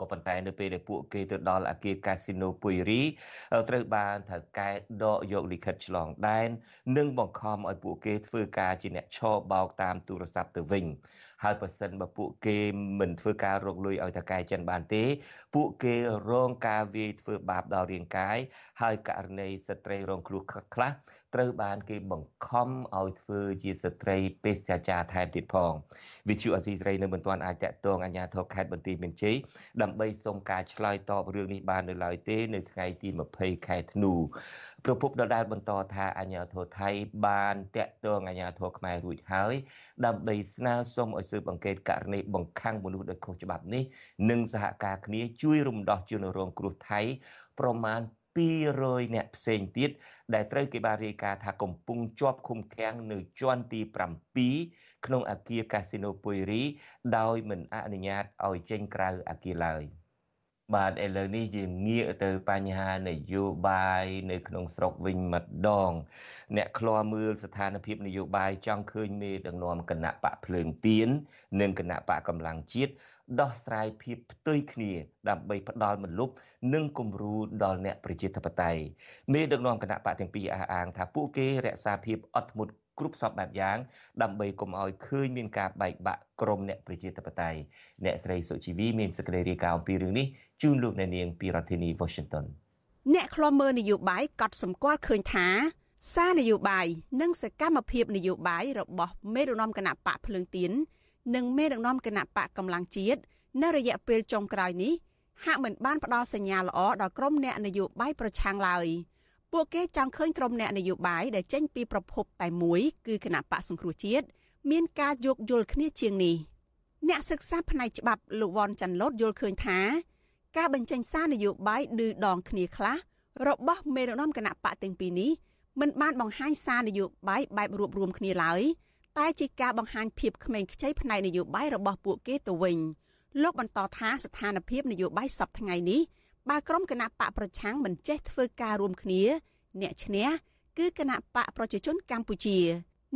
ក៏ប៉ុន្តែនៅពេលដែលពួកគេទៅដល់អគារកាស៊ីណូពុយរីត្រូវបានថៅកែដកយកលិខិតឆ្លងដែននិងបង្ខំឲ្យពួកគេធ្វើការជាអ្នកឆបោកតាមទូរស័ព្ទទៅវិញ ហើយបើសិនបើពួកគេមិនធ្វើការរកលុយឲ្យតកែចិនបានទេ ពួកគេរងការវាយធ្វើបាបដល់រាងកាយហើយករណីស្ត្រីរងគ្រោះខ្លះត្រូវបានគេបង្ខំឲ្យធ្វើជាស្ត្រីពេទ្យចារថែមទៀតផងវិទ្យុអសីស្រីនៅមិនទាន់អាចតកតងអាជ្ញាធរខេត្តបន្ទាយមានជ័យដើម្បីសុំការឆ្លើយតបរឿងនេះបាននៅឡើយទេ នៅថ្ងៃទី20ខែធ្នូប្រពន្ធដដែលបន្តថាអាញាធរថៃបានតាក់ទងអាញាធរខ្មែររួចហើយដើម្បីស្នើសុំឲ្យស៊ើបអង្កេតករណីបង្ខាំងមនុស្សដោយខុសច្បាប់នេះនិងសហការគ្នាជួយរំដោះជនរងគ្រោះថៃប្រមាណ200អ្នកផ្សេងទៀតដែលត្រូវគេបានរាយការណ៍ថាកំពុងជាប់ឃុំឃាំងនៅជាន់ទី7ក្នុងអគារកាស៊ីណូពុយរី ដោយមិនអនុញ្ញាតឲ្យចេញក្រៅអគារឡើយ។ បាទឥឡូវនេះយើងងាកទៅបញ្ហានយោបាយនៅក្នុងស្រុកវិញម្ដង អ្នកឃ្លាំមើលស្ថានភាពនយោបាយចង់ឃើញមេដឹកនាំគណៈបកភ្លើងទៀននិងគណៈបកកម្លាំងជាតិដោះស្រាយភាពផ្ទុយគ្នាដើម្បីផ្ដាល់មលុបនិងគំរូដល់អ្នកប្រជាធិបតេយ្យមេដឹកនាំគណៈបកទាំងពីរអះអាងថាពួកគេរក្សាភាពអត់ធ្មត់ គ្រប់សពបែបយ៉ាងដើម្បីកុំឲ្យឃើញមានការបែកបាក់ក្រមអ្នកប្រជាធិបតេយ្យអ្នកស្រីសុជីវីមានសេចក្តីរាយការណ៍អំពីរឿងនេះជូនលោកអ្នកនាងពីរដ្ឋធានី Washington
អ្នកខ្លំមើលនយោបាយកត់សម្គាល់ឃើញថា សារនយោបាយនិងសកម្មភាពនយោបាយរបស់មេដឹកនាំគណៈបកភ្លើងទៀននិងមេដឹកនាំគណៈបកកម្លាំងជាតិនៅរយៈពេលចុងក្រោយនេះហាក់មិនបានផ្ដល់សញ្ញាល្អដល់ក្រុមអ្នកនយោបាយប្រឆាំងឡើយ ពួកគេចង់ឃើញក្រុមអ្នកនយោបាយដែលចេញពីប្រភពតែមួយគឺគណៈបកសង្គ្រោះជាតិមានការយោគយល់គ្នាជាងនេះអ្នកសិក្សាផ្នែកច្បាប់លោកវ៉ាន់ចាន់ឡូតយល់ឃើញថាការបញ្ចេញសារនយោបាយឌឺដងគ្នាខ្លះរបស់មេដឹកនាំគណៈបកទាំងពីរនេះមិនបានបង្ហាញសារនយោបាយបែបរួបរวมគ្នាឡើយតែជាការបង្ហាញភាពក្មេងខ្ចីផ្នែកនយោបាយរបស់ពួកគេទៅវិញលោកបន្តថាស្ថានភាពនយោបាយសពថ្ងៃនេះ បើក្រុមគណៈបកប្រឆាំងមិនចេះធ្វើការរួមគ្នា អ្នកឈ្នះគឺគណៈបកប្រជាជនកម្ពុជា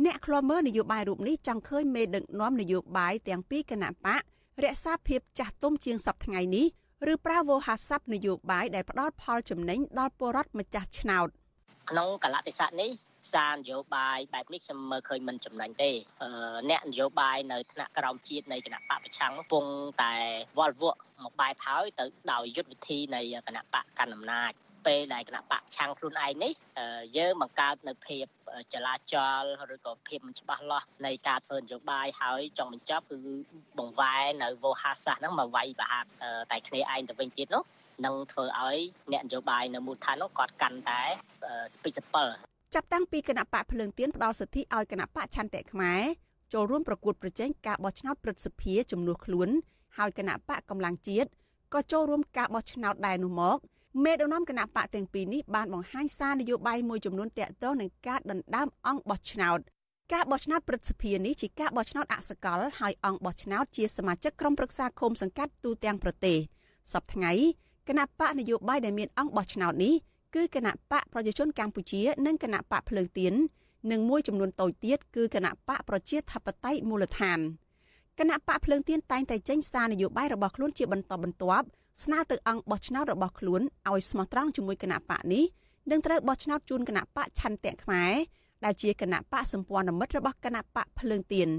អ្នកខ្លាំមើលនយោបាយរូបនេះចង់ឃើញមេដឹកនាំនយោបាយទាំងពីរគណៈបករក្សាភាពចាស់ទុំជាងសពថ្ងៃនេះឬប្រើវោហារស័ព្ទនយោបាយដែលផ្ដល់ផលចំណេញដល់ពលរដ្ឋម្ចាស់ឆ្នោត
ក្នុងកលៈទេសៈនេះ សារនយោបាយបែបនេះខ្ញុំមើលឃើញមិនចំណេញទេអ្នកនយោបាយនៅថ្នាក់ក្រោមជាតិនៃគណៈបកប្រឆាំងពងតែវល់វក់មកបែបហើយទៅដោយយុទ្ធវិធីនៃគណៈបកកណ្ដាលអំណាចពេលដែលគណៈបកឆាំងខ្លួនឯងនេះយើងបង្កើតនៅភាពចលាចលឬក៏ភាពមិនច្បាស់លាស់នៃការធ្វើនយោបាយហើយចង់បញ្ចប់គឺបង្វែរនៅវោហារសាស្ត្រហ្នឹងមកវាយប្រហាត់តែគ្នាឯងទៅវិញទៀតនោះនឹងធ្វើឲ្យអ្នកនយោបាយនៅមូលដ្ឋាននោះគាត់កាន់តែស្ពេចសពិល
ចាប់តាំងពីគណៈបកភ្លើងទៀនផ្ដល់សិទ្ធិឲ្យគណៈបកឆន្ទៈខ្មែរចូលរួមប្រកួតប្រជែងការបោះឆ្នោតព្រឹទ្ធសភាជំនួសខ្លួនហើយគណៈបកកម្លាំងជាតិក៏ចូលរួមការបោះឆ្នោតដែរនោះមកមេដឹកនាំគណៈបកទាំងពីរនេះបានបង្ហាញសារនយោបាយមួយចំនួនតាក់ទងនឹងការដណ្ដើមអង្គបោះឆ្នោតការបោះឆ្នោតព្រឹទ្ធសភានេះជាការបោះឆ្នោតអសកលហើយអង្គបោះឆ្នោតជាសមាជិកក្រុមប្រឹក្សាឃុំសង្កាត់ទូទាំងប្រទេសសប្តាហ៍ថ្ងៃគណៈបកនយោបាយដែលមានអង្គបោះឆ្នោតនេះ គឺគណៈបកប្រជាជនកម្ពុជា និងគណៈបកភ្លើងទៀននិងមួយចំនួនតូចទៀតគឺគណៈបកប្រជាធិបតេយ្យមូលដ្ឋានគណៈបកភ្លើងទៀនតែងតែចេញសារនយោបាយរបស់ខ្លួនជាបន្តបន្ទាប់ស្នើទៅអង្គបោះឆ្នោតរបស់ខ្លួនឲ្យស្មោះត្រង់ជាមួយគណៈបកនេះនឹងត្រូវបោះឆ្នោតជូនគណៈបកឆន្ទៈខ្មែរដែលជាគណៈបកសម្ព័ន្ធមិត្តរបស់គណៈបកភ្លើងទៀន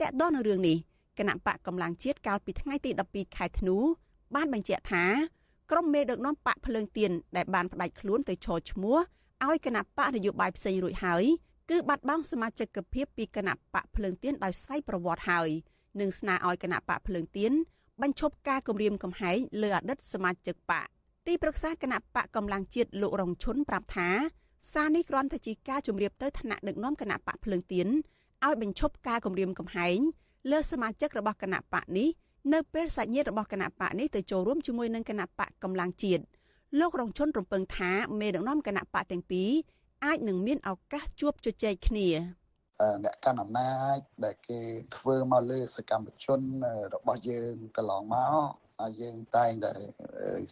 តកតនៅរឿងនេះគណៈបកកម្លាំងជាតិកាលពីថ្ងៃទី12ខែធ្នូបានបញ្ជាក់ថា ក្រុមមេដឹកនាំបកភ្លើងទៀនដែលបានផ្ដាច់ខ្លួនទៅឈរឈ្មោះឲ្យគណៈបកនយោបាយផ្សេងរួចហើយគឺបាត់បង់សមាជិកភាពពីគណៈបកភ្លើងទៀនដោយស្វ័យប្រវត្តិហើយនិងស្នើឲ្យគណៈបកភ្លើងទៀនបញ្ឈប់ការគម្រាមកំហែងលើអតីតសមាជិកបកទីប្រឹក្សាគណៈបកកម្លាំងជាតិលោករងឈុនប្រាប់ថាសារនេះគ្រាន់តែជាការជម្រាបទៅថ្នាក់ដឹកនាំគណៈបកភ្លើងទៀនឲ្យបញ្ឈប់ការគម្រាមកំហែងលើសមាជិករបស់គណៈបកនេះ នៅពេលសាច់ញាតិរបស់គណៈបកនេះទៅចូលរួមជាមួយនឹងគណៈបកកម្លាំងជាតិលោករងជុនរំពឹងថាមេដឹកនាំគណៈបកទាំងពីរអាចនឹងមានឱកាសជួបជជែកគ្នា
អ្នកកាន់អំណាចដែលគេធ្វើមកលើសកម្មជនរបស់យើងកន្លងមក ហើយយើងតែងតែ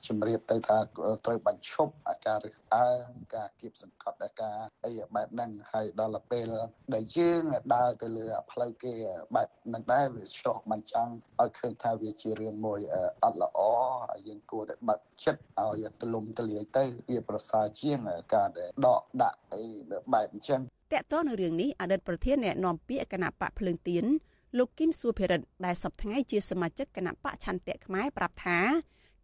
ជំរាបទៅថាត្រូវបញ្ឈប់អាការរើសអើងការគៀបសង្កត់អាការអីបែបហ្នឹងហើយដល់ពេលដែលយើងដើរទៅលើផ្លូវគេបែបហ្នឹងដែរវាឆ្លោះបញ្ចាំងឲ្យឃើញថាវាជារឿងមួយអត់ល្អហើយយើងគួរតែបាត់ចិត្តឲ្យទលំទលាយទៅវាប្រសើរជាងការដែលដកដាក់អីបែបអញ្ចឹង
តកតនៅរឿងនេះអតីតប្រធានអ្នកនាំពាក្យគណៈបកភ្លើងទៀន លោកគឹមសួភិរិទ្ធដែលសប្តាហ៍ជាសមាជិកគណៈបកឆន្ទៈខ្មែរប្រាប់ថា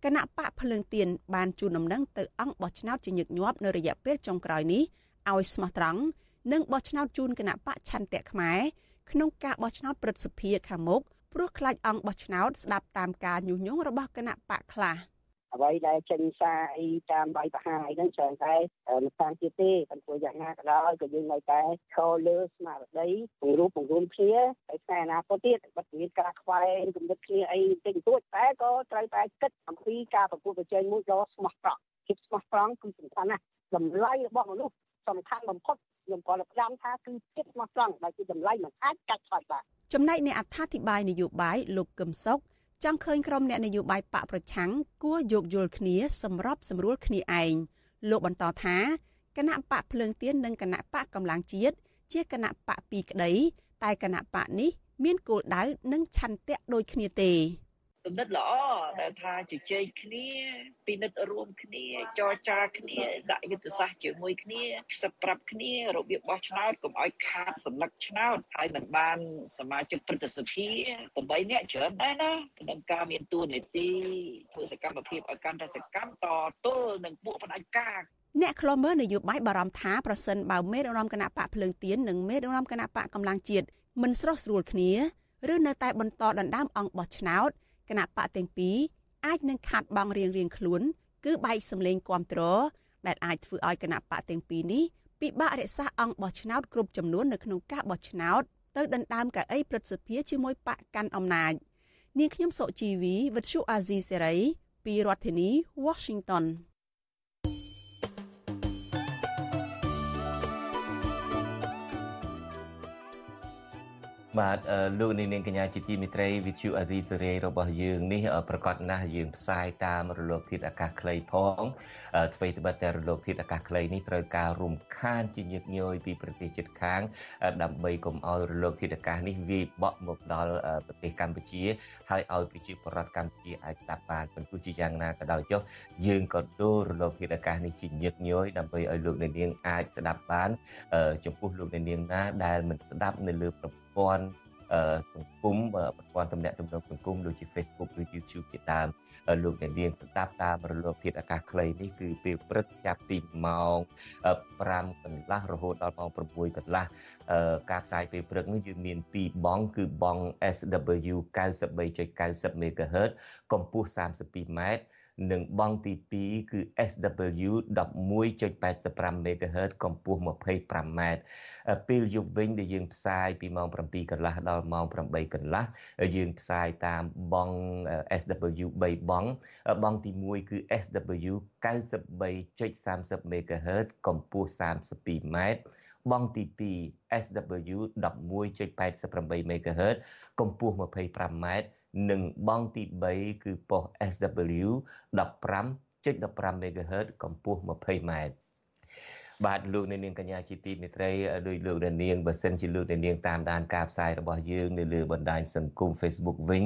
គណៈបកភ្លើងទៀនបានជូនដំណឹងទៅអង្គបោះឆ្នោតជាញឹកញាប់នៅរយៈពេលចុងក្រោយនេះឲ្យស្មោះត្រង់និងបោះឆ្នោតជូនគណៈបកឆន្ទៈខ្មែរក្នុងការបោះឆ្នោតព្រឹទ្ធសភាខាងមុខព្រោះខ្លាចអង្គបោះឆ្នោតស្ដាប់តាមការញុះញង់របស់គណៈបកខ្លះ។
អ្វីដែលចេញសារអីតាមបាយបហាយហ្នឹងច្រើនតែមិនតាមទៀតទេប៉ុន្តែយ៉ាងណាក៏ដោយក៏យើងនៅតែឈរលើស្មារតីពង្រួមពង្រួមគ្នាហើយខ្សែអនាគតទៀតបាត់មានការខ្វែងគំនិតគ្នាអីបន្តិចបន្តួចតែក៏ត្រូវតែគិតអំពីការប្រកួតប្រជែងមួយដ៏ស្មោះត្រង់ភាពស្មោះត្រង់គឺសំខាន់ណាស់តម្លៃរបស់មនុស្សសំខាន់បំផុតខ្ញុំក៏ផ្ដាំថាគឺចិត្តស្មោះត្រង់ដែលជាតម្លៃមិនអាចកាត់ថ្លៃបាន
ចំណែកអ្នកអត្ថាធិប្បាយនយោបាយលោកកឹមសុខ ចង់ឃើញក្រុមអ្នកនយោបាយបកប្រឆាំងគួរយោគយល់គ្នាសម្របសម្រួលគ្នាឯងលោកបន្តថាគណៈបកភ្លើងទៀននិងគណៈបកកម្លាំងជាតិជាគណៈបកពីរក្តី តែគណៈបកនេះមានគោលដៅនិងឆន្ទៈដូចគ្នាទេ
គំនិតល្អដែលថាជជែកគ្នាពិនិត្យរួមគ្នាចរចាគ្នាដាក់យុទ្ធសាស្ត្រជាមួយគ្នាខ្សឹបប្រាប់គ្នារបៀបបោះឆ្នោតកុំឲ្យខាតសញ្ញាឆ្នោតហើយមិនបានសមាជិកព្រឹទ្ធសភា8នាក់ច្រើនដែរណាក្នុងការមានទួនាទីធ្វើសកម្មភាពឲ្យកាន់តែសកម្មតទល់នឹងពួកផ្ដាច់ការ
អ្នកខ្លមើលនយោបាយបារម្ភថាប្រសិនបើមេដឹកនាំគណៈបកភ្លើងទៀននិងមេដឹកនាំគណៈបកកម្លាំងជាតិមិនស្រស់ស្រួលគ្នាឬនៅតែបន្តដណ្ដើមអង្គបោះឆ្នោត គណៈបកទាំងពីរអាចនឹងខាត់បងរៀងរៀងខ្លួន គឺបែកសម្លេងគាំទ្រដែលអាចធ្វើឲ្យគណៈបកទាំងពីរនេះពិបាករក្សាអង្គបោះឆ្នោតគ្រប់ចំនួននៅក្នុងការបោះឆ្នោតទៅដណ្ដើមកៅអីប្រសិទ្ធភាពជាមួយបកកាន់អំណាចនាងខ្ញុំសុជីវីវិទ្យុអាស៊ីសេរីពីរដ្ឋធានី Washington
បាទលោកនាងកញ្ញាជាទីមិត្តរីវិទ្យុអាស៊ីសេរីរបស់យើងនេះប្រកាសណាស់យើងផ្សាយតាមរលកធាតុអាកាសខ្លីផងអ្វីត្បិតតែរលកធាតុអាកាសខ្លីនេះត្រូវការរំខានជាញឹកញយពីប្រទេសជិតខាង ដើម្បីកុំឲ្យរលកធាតុអាកាសនេះវាយបក់មកដល់ប្រទេសកម្ពុជាហើយឲ្យប្រជាពលរដ្ឋកម្ពុជាអាចស្ដាប់បានប៉ុន្តែជាយ៉ាងណាក៏ដោយចុះយើងក៏ដូររលកធាតុអាកាសនេះជាញឹកញយដើម្បីឲ្យលោកនាងអាចស្ដាប់បាន ចំពោះលោកនាងណាដែលមិនស្ដាប់នៅលើប្រព័ន្ធសង្គមប្រព័ន្ធទំនាក់ទំនងសង្គមដូចជា Facebook ឬ YouTube ជាដើមលោកអ្នកនាងស្ដាប់តាមរលកធាតុអាកាសខ្លីនេះគឺពេលព្រឹកចាប់ពីម៉ោង5កន្លះរហូតដល់ម៉ោង6កន្លះការផ្សាយពេលព្រឹកនេះយើងមាន2បង់គឺបង់ SW 93.90 MHz កម្ពស់ 32m និងបង់ទី2គឺ SW 11.85 MHz កម្ពស់ 25m ពេលយប់វិញដែលយើងផ្សាយពីម៉ោង7កន្លះដល់ម៉ោង8កន្លះយើងផ្សាយតាមបង់ SW 3បង់បង់ទី1គឺ SW 93.30 MHz កម្ពស់ 32m បង់ទី2 SW 11.88 MHz កម្ពស់ 25m និងបង់ទី3គឺប៉ុស SW 15.15 MHz កម្ពស់ 20m បាទលោកអ្នកនាងកញ្ញាជាទីមេត្រីដោយលោកអ្នកនាងបើសិនជាលោកអ្នកនាងតាមដានការផ្សាយរបស់យើងនៅលើបណ្ដាញសង្គម Facebook វិញ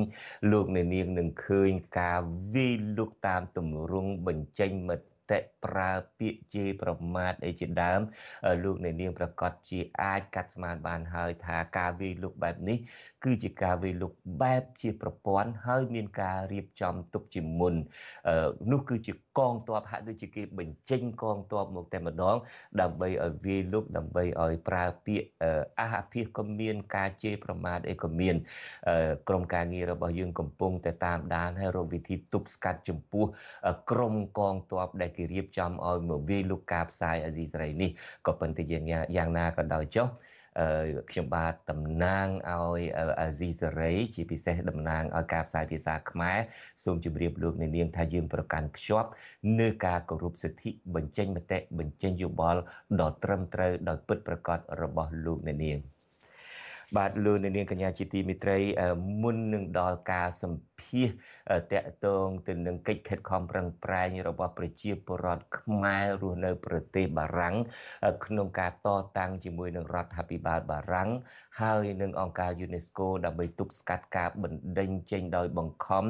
លោកអ្នកនាងនឹងឃើញការវាយលុកតាមទម្រង់បញ្ចេញមតិប្រើពាក្យជេរប្រមាថអីជាដើមលោកអ្នកនាងប្រកាសជាអាចកាត់ស្មានបានហើយថាការវាយលុកបែបនេះ គឺជាការវាយលុកបែបជាប្រព័ន្ធហើយមានការរៀបចំទុកជាមុននោះគឺជាកងទ័ពហាក់ដូចជាគេបញ្ចេញកងទ័ពមកតែម្ដង ដើម្បីឲ្យវាយលុកដើម្បីឲ្យប្រើពាក្យអះអាភាសក៏មាន ការជេរប្រមាថអីក៏មានក្រមការងាររបស់យើងកំពុងតែតាមដានហើយរកវិធីទប់ស្កាត់ចំពោះក្រមកងទ័ពដែលគេរៀបចំឲ្យមកវាយលុកការផ្សាយអាស៊ីសេរីនេះក៏ប៉ុន្តែយ៉ាងណាក៏ដោយចុះ ខ្ញុំបាទតំណាងឲ្យអាស៊ីសេរីជាពិសេសតំណាងឲ្យការផ្សាយភាសាខ្មែរសូមជម្រាបលោកអ្នកនាងថាយើងប្រកាន់ខ្ជាប់នៅការគោរពសិទ្ធិបញ្ចេញមតិបញ្ចេញយោបល់ដ៏ត្រឹមត្រូវដោយពិតប្រាកដរបស់លោកអ្នកនាង។ បាទលោកនាងកញ្ញាជាទីមេត្រីមុននឹងដល់ការសម្ភាសតកតងទៅនឹងកិច្ចខិតខំប្រឹងប្រែងរបស់ប្រជាពលរដ្ឋខ្មែររស់នៅប្រទេសបារាំងក្នុងការតតាំងជាមួយនឹងរដ្ឋាភិបាលបារាំងហើយនឹងអង្គការ UNESCO ដើម្បីទប់ស្កាត់ការបណ្ដេញចេញដោយបង្ខំ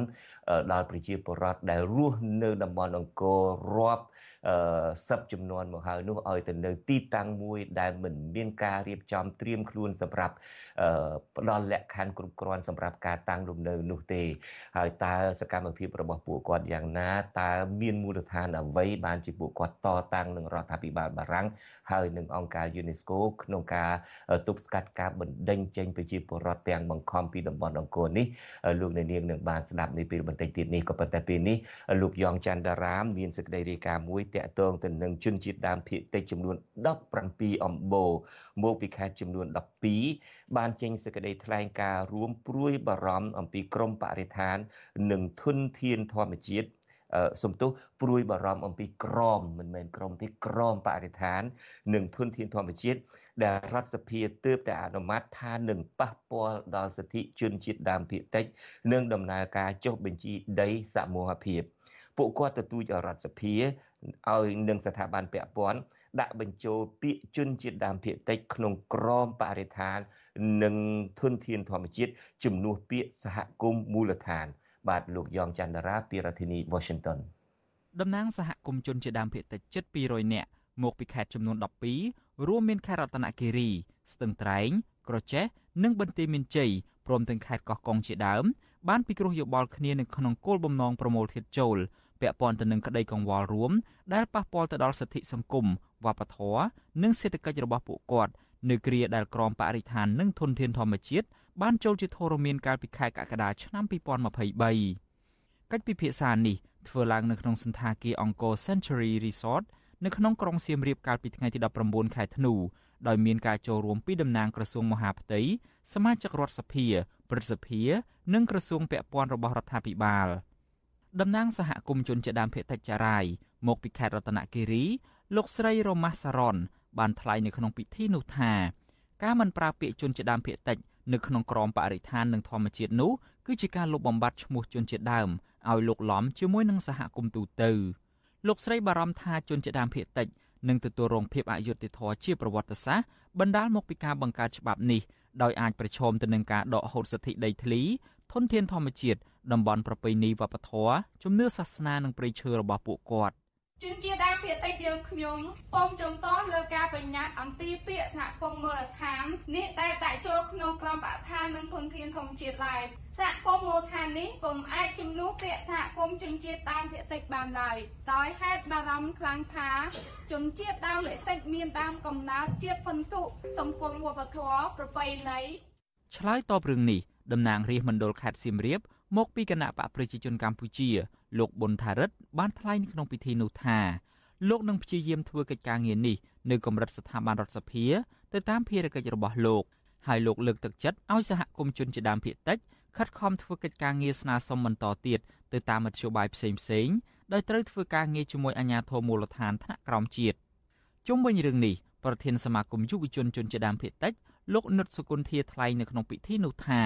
ដល់ប្រជាពលរដ្ឋដែលរស់នៅតំបន់អង្គររាប់ សឹបចំនួនមកហើយនោះឲ្យទៅនៅទីតាំងមួយដែលមិនមានការរៀបចំត្រៀមខ្លួនសម្រាប់ផ្ដល់លក្ខខណ្ឌគ្រប់គ្រាន់សម្រាប់ការតាំងលំនៅនោះទេ ហើយតើសកម្មភាពរបស់ពួកគាត់យ៉ាងណាតើមានមូលដ្ឋានអ្វីបានជាពួកគាត់តតាំងនឹងរដ្ឋាភិបាលបារាំងហើយនឹងអង្គការ UNESCO ក្នុងការទប់ស្កាត់ការបណ្ដេញចេញប្រជាពលរដ្ឋទាំងបង្ខំពីតំបន់អង្គរនេះលោកអ្នកនាងនឹងបានស្ដាប់នៅពេលបន្តិចទៀតនេះក៏ប៉ុន្តែពេលនេះលោកយ៉ងច័ន្ទរាមមានសេចក្តីរាយការណ៍មួយតាក់ទងទៅនឹងជនជាតិដើមភាគតិចចំនួន17អំបូរមកពីខេត្តចំនួន12បានចេញសេចក្តីថ្លែងការណ៍រួមព្រួយបារម្ភអំពីក្រមបរិស្ថាន និងធនធានធម្មជាតិសំទោសព្រួយបារម្ភអំពីក្រមមិនមែនក្រមទេក្រមបរិស្ថាន និងធនធានធម្មជាតិដែលរដ្ឋសភាទើបតែអនុម័តថានឹងប៉ះពាល់ដល់សិទ្ធិជនជាតិដើមភាគតិច និងដំណើរការចុះបញ្ជីដីសមូហភាពពួកគាត់ទទូចរដ្ឋសភា ឲ្យនឹងស្ថាប័នពាក់ព័ន្ធដាក់បញ្ចូលពាក្យជនជាតិដើមភាគតិចក្នុងក្រមបរិស្ថាន និងធនធានធម្មជាតិជំនួសពាក្យសហគមន៍មូលដ្ឋាន បាទលោកយ៉ងច័ន្ទរាពីរដ្ឋធានី Washington
តំណាងសហគមន៍ជនជាដើមភាគតិចជិត200នាក់មកពីខេត្តចំនួន12រួមមានខេត្តរតនគិរី ស្ទឹងត្រែង ក្រចេះនិងបន្ទាយមានជ័យព្រមទាំងខេត្តកោះកុងជាដើមបានពិគ្រោះយោបល់គ្នានៅក្នុងគោលបំណងប្រមូលធាតុចូល ពាក់ព័ន្ធទៅនឹងក្តីកង្វល់រួមដែលប៉ះពាល់ទៅដល់សិទ្ធិសង្គមវប្បធម៌និងសេដ្ឋកិច្ចរបស់ពួកគាត់នៅគ្រាដែលក្រមបរិស្ថាននិងធនធានធម្មជាតិបានចូលជាធរមានកាលពីខែកក្កដាឆ្នាំ2023កិច្ចពិភាក្សានេះធ្វើឡើងនៅក្នុងសន្តាគារអង្គរ Century Resort នៅក្នុងក្រុងសៀមរាបកាលពីថ្ងៃទី19ខែធ្នូដោយមានការចូលរួមពីតំណាងក្រសួងមហាផ្ទៃសមាជិករដ្ឋសភាព្រឹទ្ធសភា និងក្រសួងពាក់ព័ន្ធរបស់រដ្ឋាភិបាល តំណាងសហគមន៍ជនជាដើមភាគតិចចារាយមកពីខេត្តរតនគិរី លោកស្រីរ៉ូម៉ាសារ៉ុនបានថ្លែងនៅក្នុងពិធីនោះថាការមិនប្រើពាក្យជនជាដើមភាគតិចនៅក្នុងក្រមបរិស្ថាននិងធម្មជាតិនោះគឺជាការលុបបំបាត់ឈ្មោះជនជាដើមឲ្យលោកឡំជាមួយនឹងសហគមន៍ទូទៅលោកស្រីបារម្ភថាជនជាដើមភាគតិចនឹងទទួលរងភាពអយុត្តិធម៌ជាប្រវត្តិសាស្ត្របណ្ដាលមកពីការបង្កើតច្បាប់នេះដោយអាចប្រឈមទៅនឹងការដកហូតសិទ្ធិដីធ្លីធនធានធម្មជាតិ តំបន់ប្រពៃណីវប្បធម៌ជំនឿសាសនានិងព្រៃឈើរបស់ពួកគាត់
ជនជាតិដើមភាគតិចយើងខ្ញុំពោមចំតលើការបញ្ញត្តិអំពីពាក្យសហគមន៍មូលដ្ឋាននេះតែតែចូលក្នុងក្រមបរិស្ថាននិងធនធានធម្មជាតិឡើយសហគមន៍មូលដ្ឋាននេះពុំអាចជំនួសពាក្យសហគមន៍ជនជាតិដើមភាគតិចបានឡើយដោយហេតុបារម្ភខ្លាំងថាជនជាតិដើមភាគតិចមានដើមកំណើតជាតិពិន្ទុសង្គមវប្បធម៌ប្រពៃណី
ឆ្លើយតបរឿងនេះតំណាងរាជមណ្ឌលខេត្តសៀមរាប មកពីគណៈបកប្រជាជនកម្ពុជា លោកប៊ុនថារិតបានថ្លែងនៅក្នុងពិធីនោះថាលោកនឹងព្យាយាមធ្វើកិច្ចការងារនេះនៅកម្រិតស្ថាប័នរដ្ឋសភាទៅតាមភារកិច្ចរបស់លោកហើយលោកលើកទឹកចិត្តឲ្យសហគមន៍ជនជាដើមភាគតិចខិតខំធ្វើកិច្ចការងារស្នើសុំបន្តទៀតទៅតាមមធ្យោបាយផ្សេងផ្សេងដោយត្រូវធ្វើការងារជាមួយអាជ្ញាធរមូលដ្ឋានថ្នាក់ក្រោមជាតិជុំវិញរឿងនេះប្រធានសមាគមយុវជនជនជាដើមភាគតិចលោកនុតសុគន្ធាថ្លែងនៅក្នុងពិធីនោះថា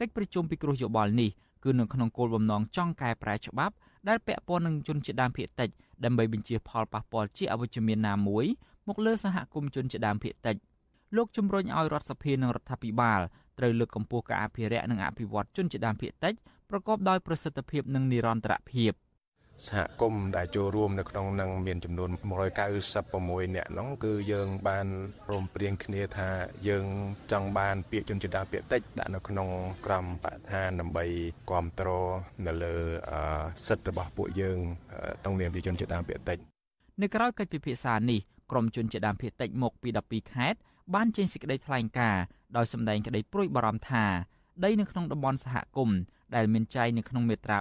កិច្ចប្រជុំពិគ្រោះយោបល់នេះ គឺនៅក្នុងគោលបំណងចង់កែប្រែច្បាប់ដែលពាក់ព័ន្ធនឹងជនជាដើមភាគតិចដើម្បីបញ្ជាផលប៉ះពាល់ជាអវិជ្ជមានណាមួយមកលើសហគមន៍ជនជាដើមភាគតិចលោកជំរុញឲ្យរដ្ឋសភានិងរដ្ឋាភិបាលត្រូវលើកកម្ពស់ការអភិរក្សនិងអភិវឌ្ឍជនជាដើមភាគតិចប្រកបដោយប្រសិទ្ធភាពនិងនិរន្តរភាព។
សហគមន៍ដែលចូលរួមនៅក្នុងនឹងមានចំនួន196នាក់ហ្នឹងគឺយើងបានព្រមព្រៀងគ្នាថាយើងចង់បានពាក្យជនជាតិដើមភាគតិចដាក់នៅក្នុងក្រមបឋានដើម្បីគ្រប់គ្រងនៅលើសិទ្ធិរបស់ពួកយើងក្នុងនាមជាជនជាតិដើមភាគតិច
នៅក្រៅកិច្ចពិភាក្សានេះក្រមជនជាតិដើមភាគតិចមកពី12ខេត្តបានចេញសេចក្តីថ្លែងការណ៍ដោយសម្ដែងក្តីព្រួយបារម្ភថាដីនៅក្នុងតំបន់សហគមន៍ ដែលមានចែងនៅក្នុងមាត្រា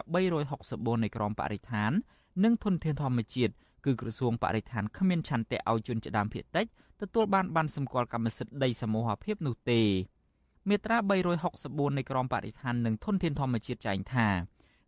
364នៃក្រមបរិស្ថាន និងធនធានធម្មជាតិគឺក្រសួងបរិស្ថានគ្មានឆន្ទៈឲ្យជនជាដើមភាគតិចទទួលបានបានសម្គាល់កម្មសិទ្ធិដីសមូហភាពនោះទេមាត្រា364នៃក្រមបរិស្ថាននិងធនធានធម្មជាតិចែងថា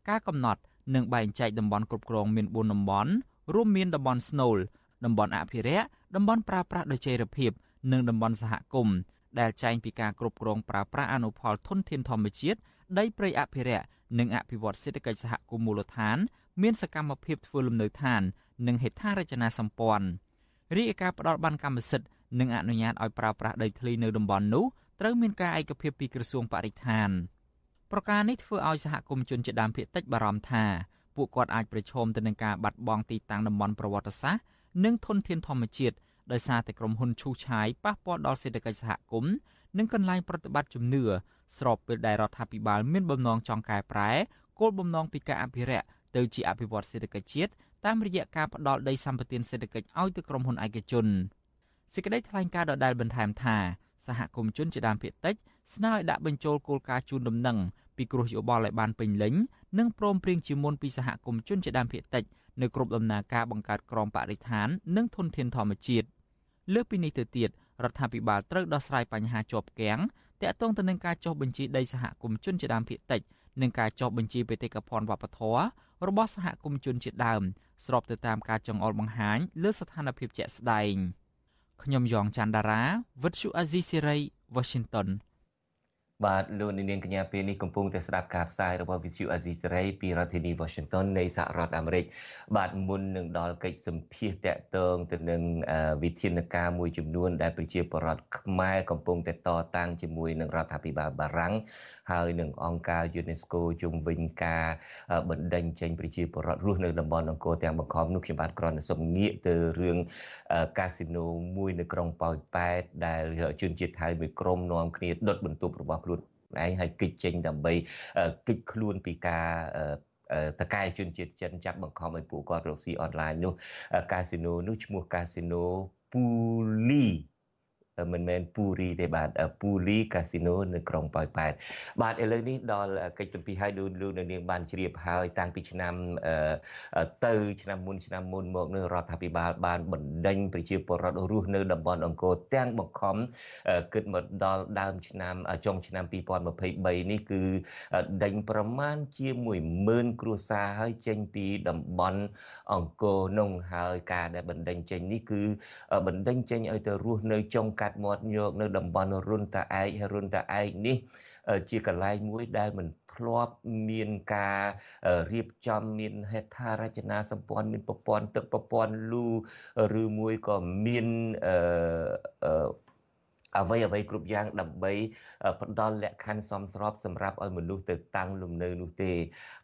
ការកំណត់និងបែងចែកតំបន់គ្រប់គ្រងមាន4តំបន់រួមមានតំបន់ស្នូលតំបន់អភិរក្សតំបន់ប្រើប្រាស់ដោយចីរភាព និងតំបន់សហគមន៍ដែលចែងពីការគ្រប់គ្រងប្រើប្រាស់អនុផលធនធានធម្មជាតិ ដីព្រៃអភិរក្សនិងអភិវឌ្ឍសេដ្ឋកិច្ចសហគមន៍មូលដ្ឋាន មានសកម្មភាពធ្វើលំនៅឋាន និងហេដ្ឋារចនាសម្ព័ន្ធរាជការផ្ដល់បានកម្មសិទ្ធិនិងអនុញ្ញាតឲ្យប្រើប្រាស់ដីធ្លីនៅតំបន់នោះត្រូវមានការឯកភាពពីក្រសួងបរិស្ថានប្រការនេះធ្វើឲ្យសហគមន៍ជនជាដើមភាគតិចបារម្ភថាពួកគាត់អាចប្រឈមទៅនឹងការបាត់បង់ទីតាំងតំបន់ប្រវត្តិសាស្ត្រនិងធនធានធម្មជាតិដោយសារតែក្រុមហ៊ុនឈូសឆាយប៉ះពាល់ដល់សេដ្ឋកិច្ចសហគមន៍និងកន្លែងប្រតិបត្តិជំនឿ ស្របពេលដែលរដ្ឋាភិបាលមានបំណងចង់កែប្រែគោលបំណងពីការអភិរក្សទៅជាអភិវឌ្ឍសេដ្ឋកិច្ចជាតិតាមរយៈការផ្ដល់ដីសម្បត្តិសេដ្ឋកិច្ចឲ្យទៅក្រុមហ៊ុនឯកជនសេចក្តីថ្លែងការណ៍ដដែលបន្ថែមថាសហគមន៍ជនជាដើមភាគតិចស្នើឲ្យដាក់បញ្ចូលគោលការណ៍ជូនដំណឹងពីគ្រោះយោបល់ឲ្យបានពេញលេញនិងព្រមព្រៀងជាមុនពីសហគមន៍ជនជាដើមភាគតិចនៅគ្រប់ដំណើរការបង្កើតក្រមបរិស្ថាននិងធនធានធម្មជាតិលើសពីនេះទៅទៀតរដ្ឋាភិបាលត្រូវដោះស្រាយបញ្ហាជាប់គាំង តាក់ទងទៅនឹងការចុះបញ្ជីដីសហគមន៍ជនជាដើមភាគតិចនិងការចុះបញ្ជីបេតិកភណ្ឌវប្បធម៌របស់សហគមន៍ជនជាដើមស្របទៅតាមការចងអល់បង្ហាញលើស្ថានភាពជាក់ស្ដែងខ្ញុំយ៉ងច័ន្ទដារាវិទ្យុអាស៊ីសេរី Washington
បាទលោកនាងកញ្ញាពេលនេះកំពុងតែស្ដាប់ការផ្សាយរបស់ Vithu Azizi Serai ពីរដ្ឋធានី Washington នៃសហរដ្ឋអាមេរិកបាទមុននឹងដល់កិច្ចសម្ភាសតាក់ទងទៅនឹងវិធានការមួយចំនួនដែលប្រជាពលរដ្ឋខ្មែរកំពុងតែតតាំងជាមួយនឹងរដ្ឋាភិបាលបារាំង ហើយនឹងអង្គការ UNESCO ជុំវិញ ការបណ្ដេញចេញប្រជាពលរដ្ឋរស់នៅតំបន់អង្គរទាំងបង្ខំនោះខ្ញុំបាទគ្រាន់តែសូមងាកទៅរឿងកាស៊ីណូមួយនៅក្រុងប៉ោយប៉ែតដែលជនជាតិថៃមួយក្រុមនាំគ្នាដុតបន្ទប់របស់ខ្លួនឯងហើយគិតចេញដើម្បីគិតខ្លួនពីការតកែជនជាតិចិនចាប់បង្ខំឲ្យពួកគាត់រកស៊ីអនឡាញនោះកាស៊ីណូនោះឈ្មោះកាស៊ីណូពូលី មិនមែនពូរីទេបាទពូលីកាស៊ីណូនៅក្រុងប៉ោយប៉ែតបាទឥឡូវនេះដល់កិច្ចសម្ភារឲ្យលោកនៅនាងបានជ្រាបហើយតាំងពីឆ្នាំទៅឆ្នាំមុនឆ្នាំមុនមកនៅរដ្ឋាភិបាលបានបណ្ដេញប្រជាពលរដ្ឋរស់នៅតំបន់អង្គរទាំងបង្ខំគិតមកដល់ដើមឆ្នាំចុងឆ្នាំ2023នេះគឺដេញប្រមាណជា10000គ្រួសារហើយចេញពីតំបន់អង្គរនោះហើយការដែលបណ្ដេញចេញនេះគឺបណ្ដេញចេញឲ្យទៅរស់នៅចុងកាត់មាត់ញោកនៅតំបន់រុនតាឯកហើយរុនតាឯកនេះជាកន្លែងមួយដែលមិនធ្លាប់មានការរៀបចំមានហេដ្ឋារចនាសម្ព័ន្ធមានប្រព័ន្ធទឹកប្រព័ន្ធលូឬមួយក៏មានអឺ អ្វីអ្វីគ្រប់យ៉ាងដើម្បីផ្ដល់លក្ខខណ្ឌសមស្របសម្រាប់ឲ្យមនុស្សទៅតាំងលំនៅនោះទេ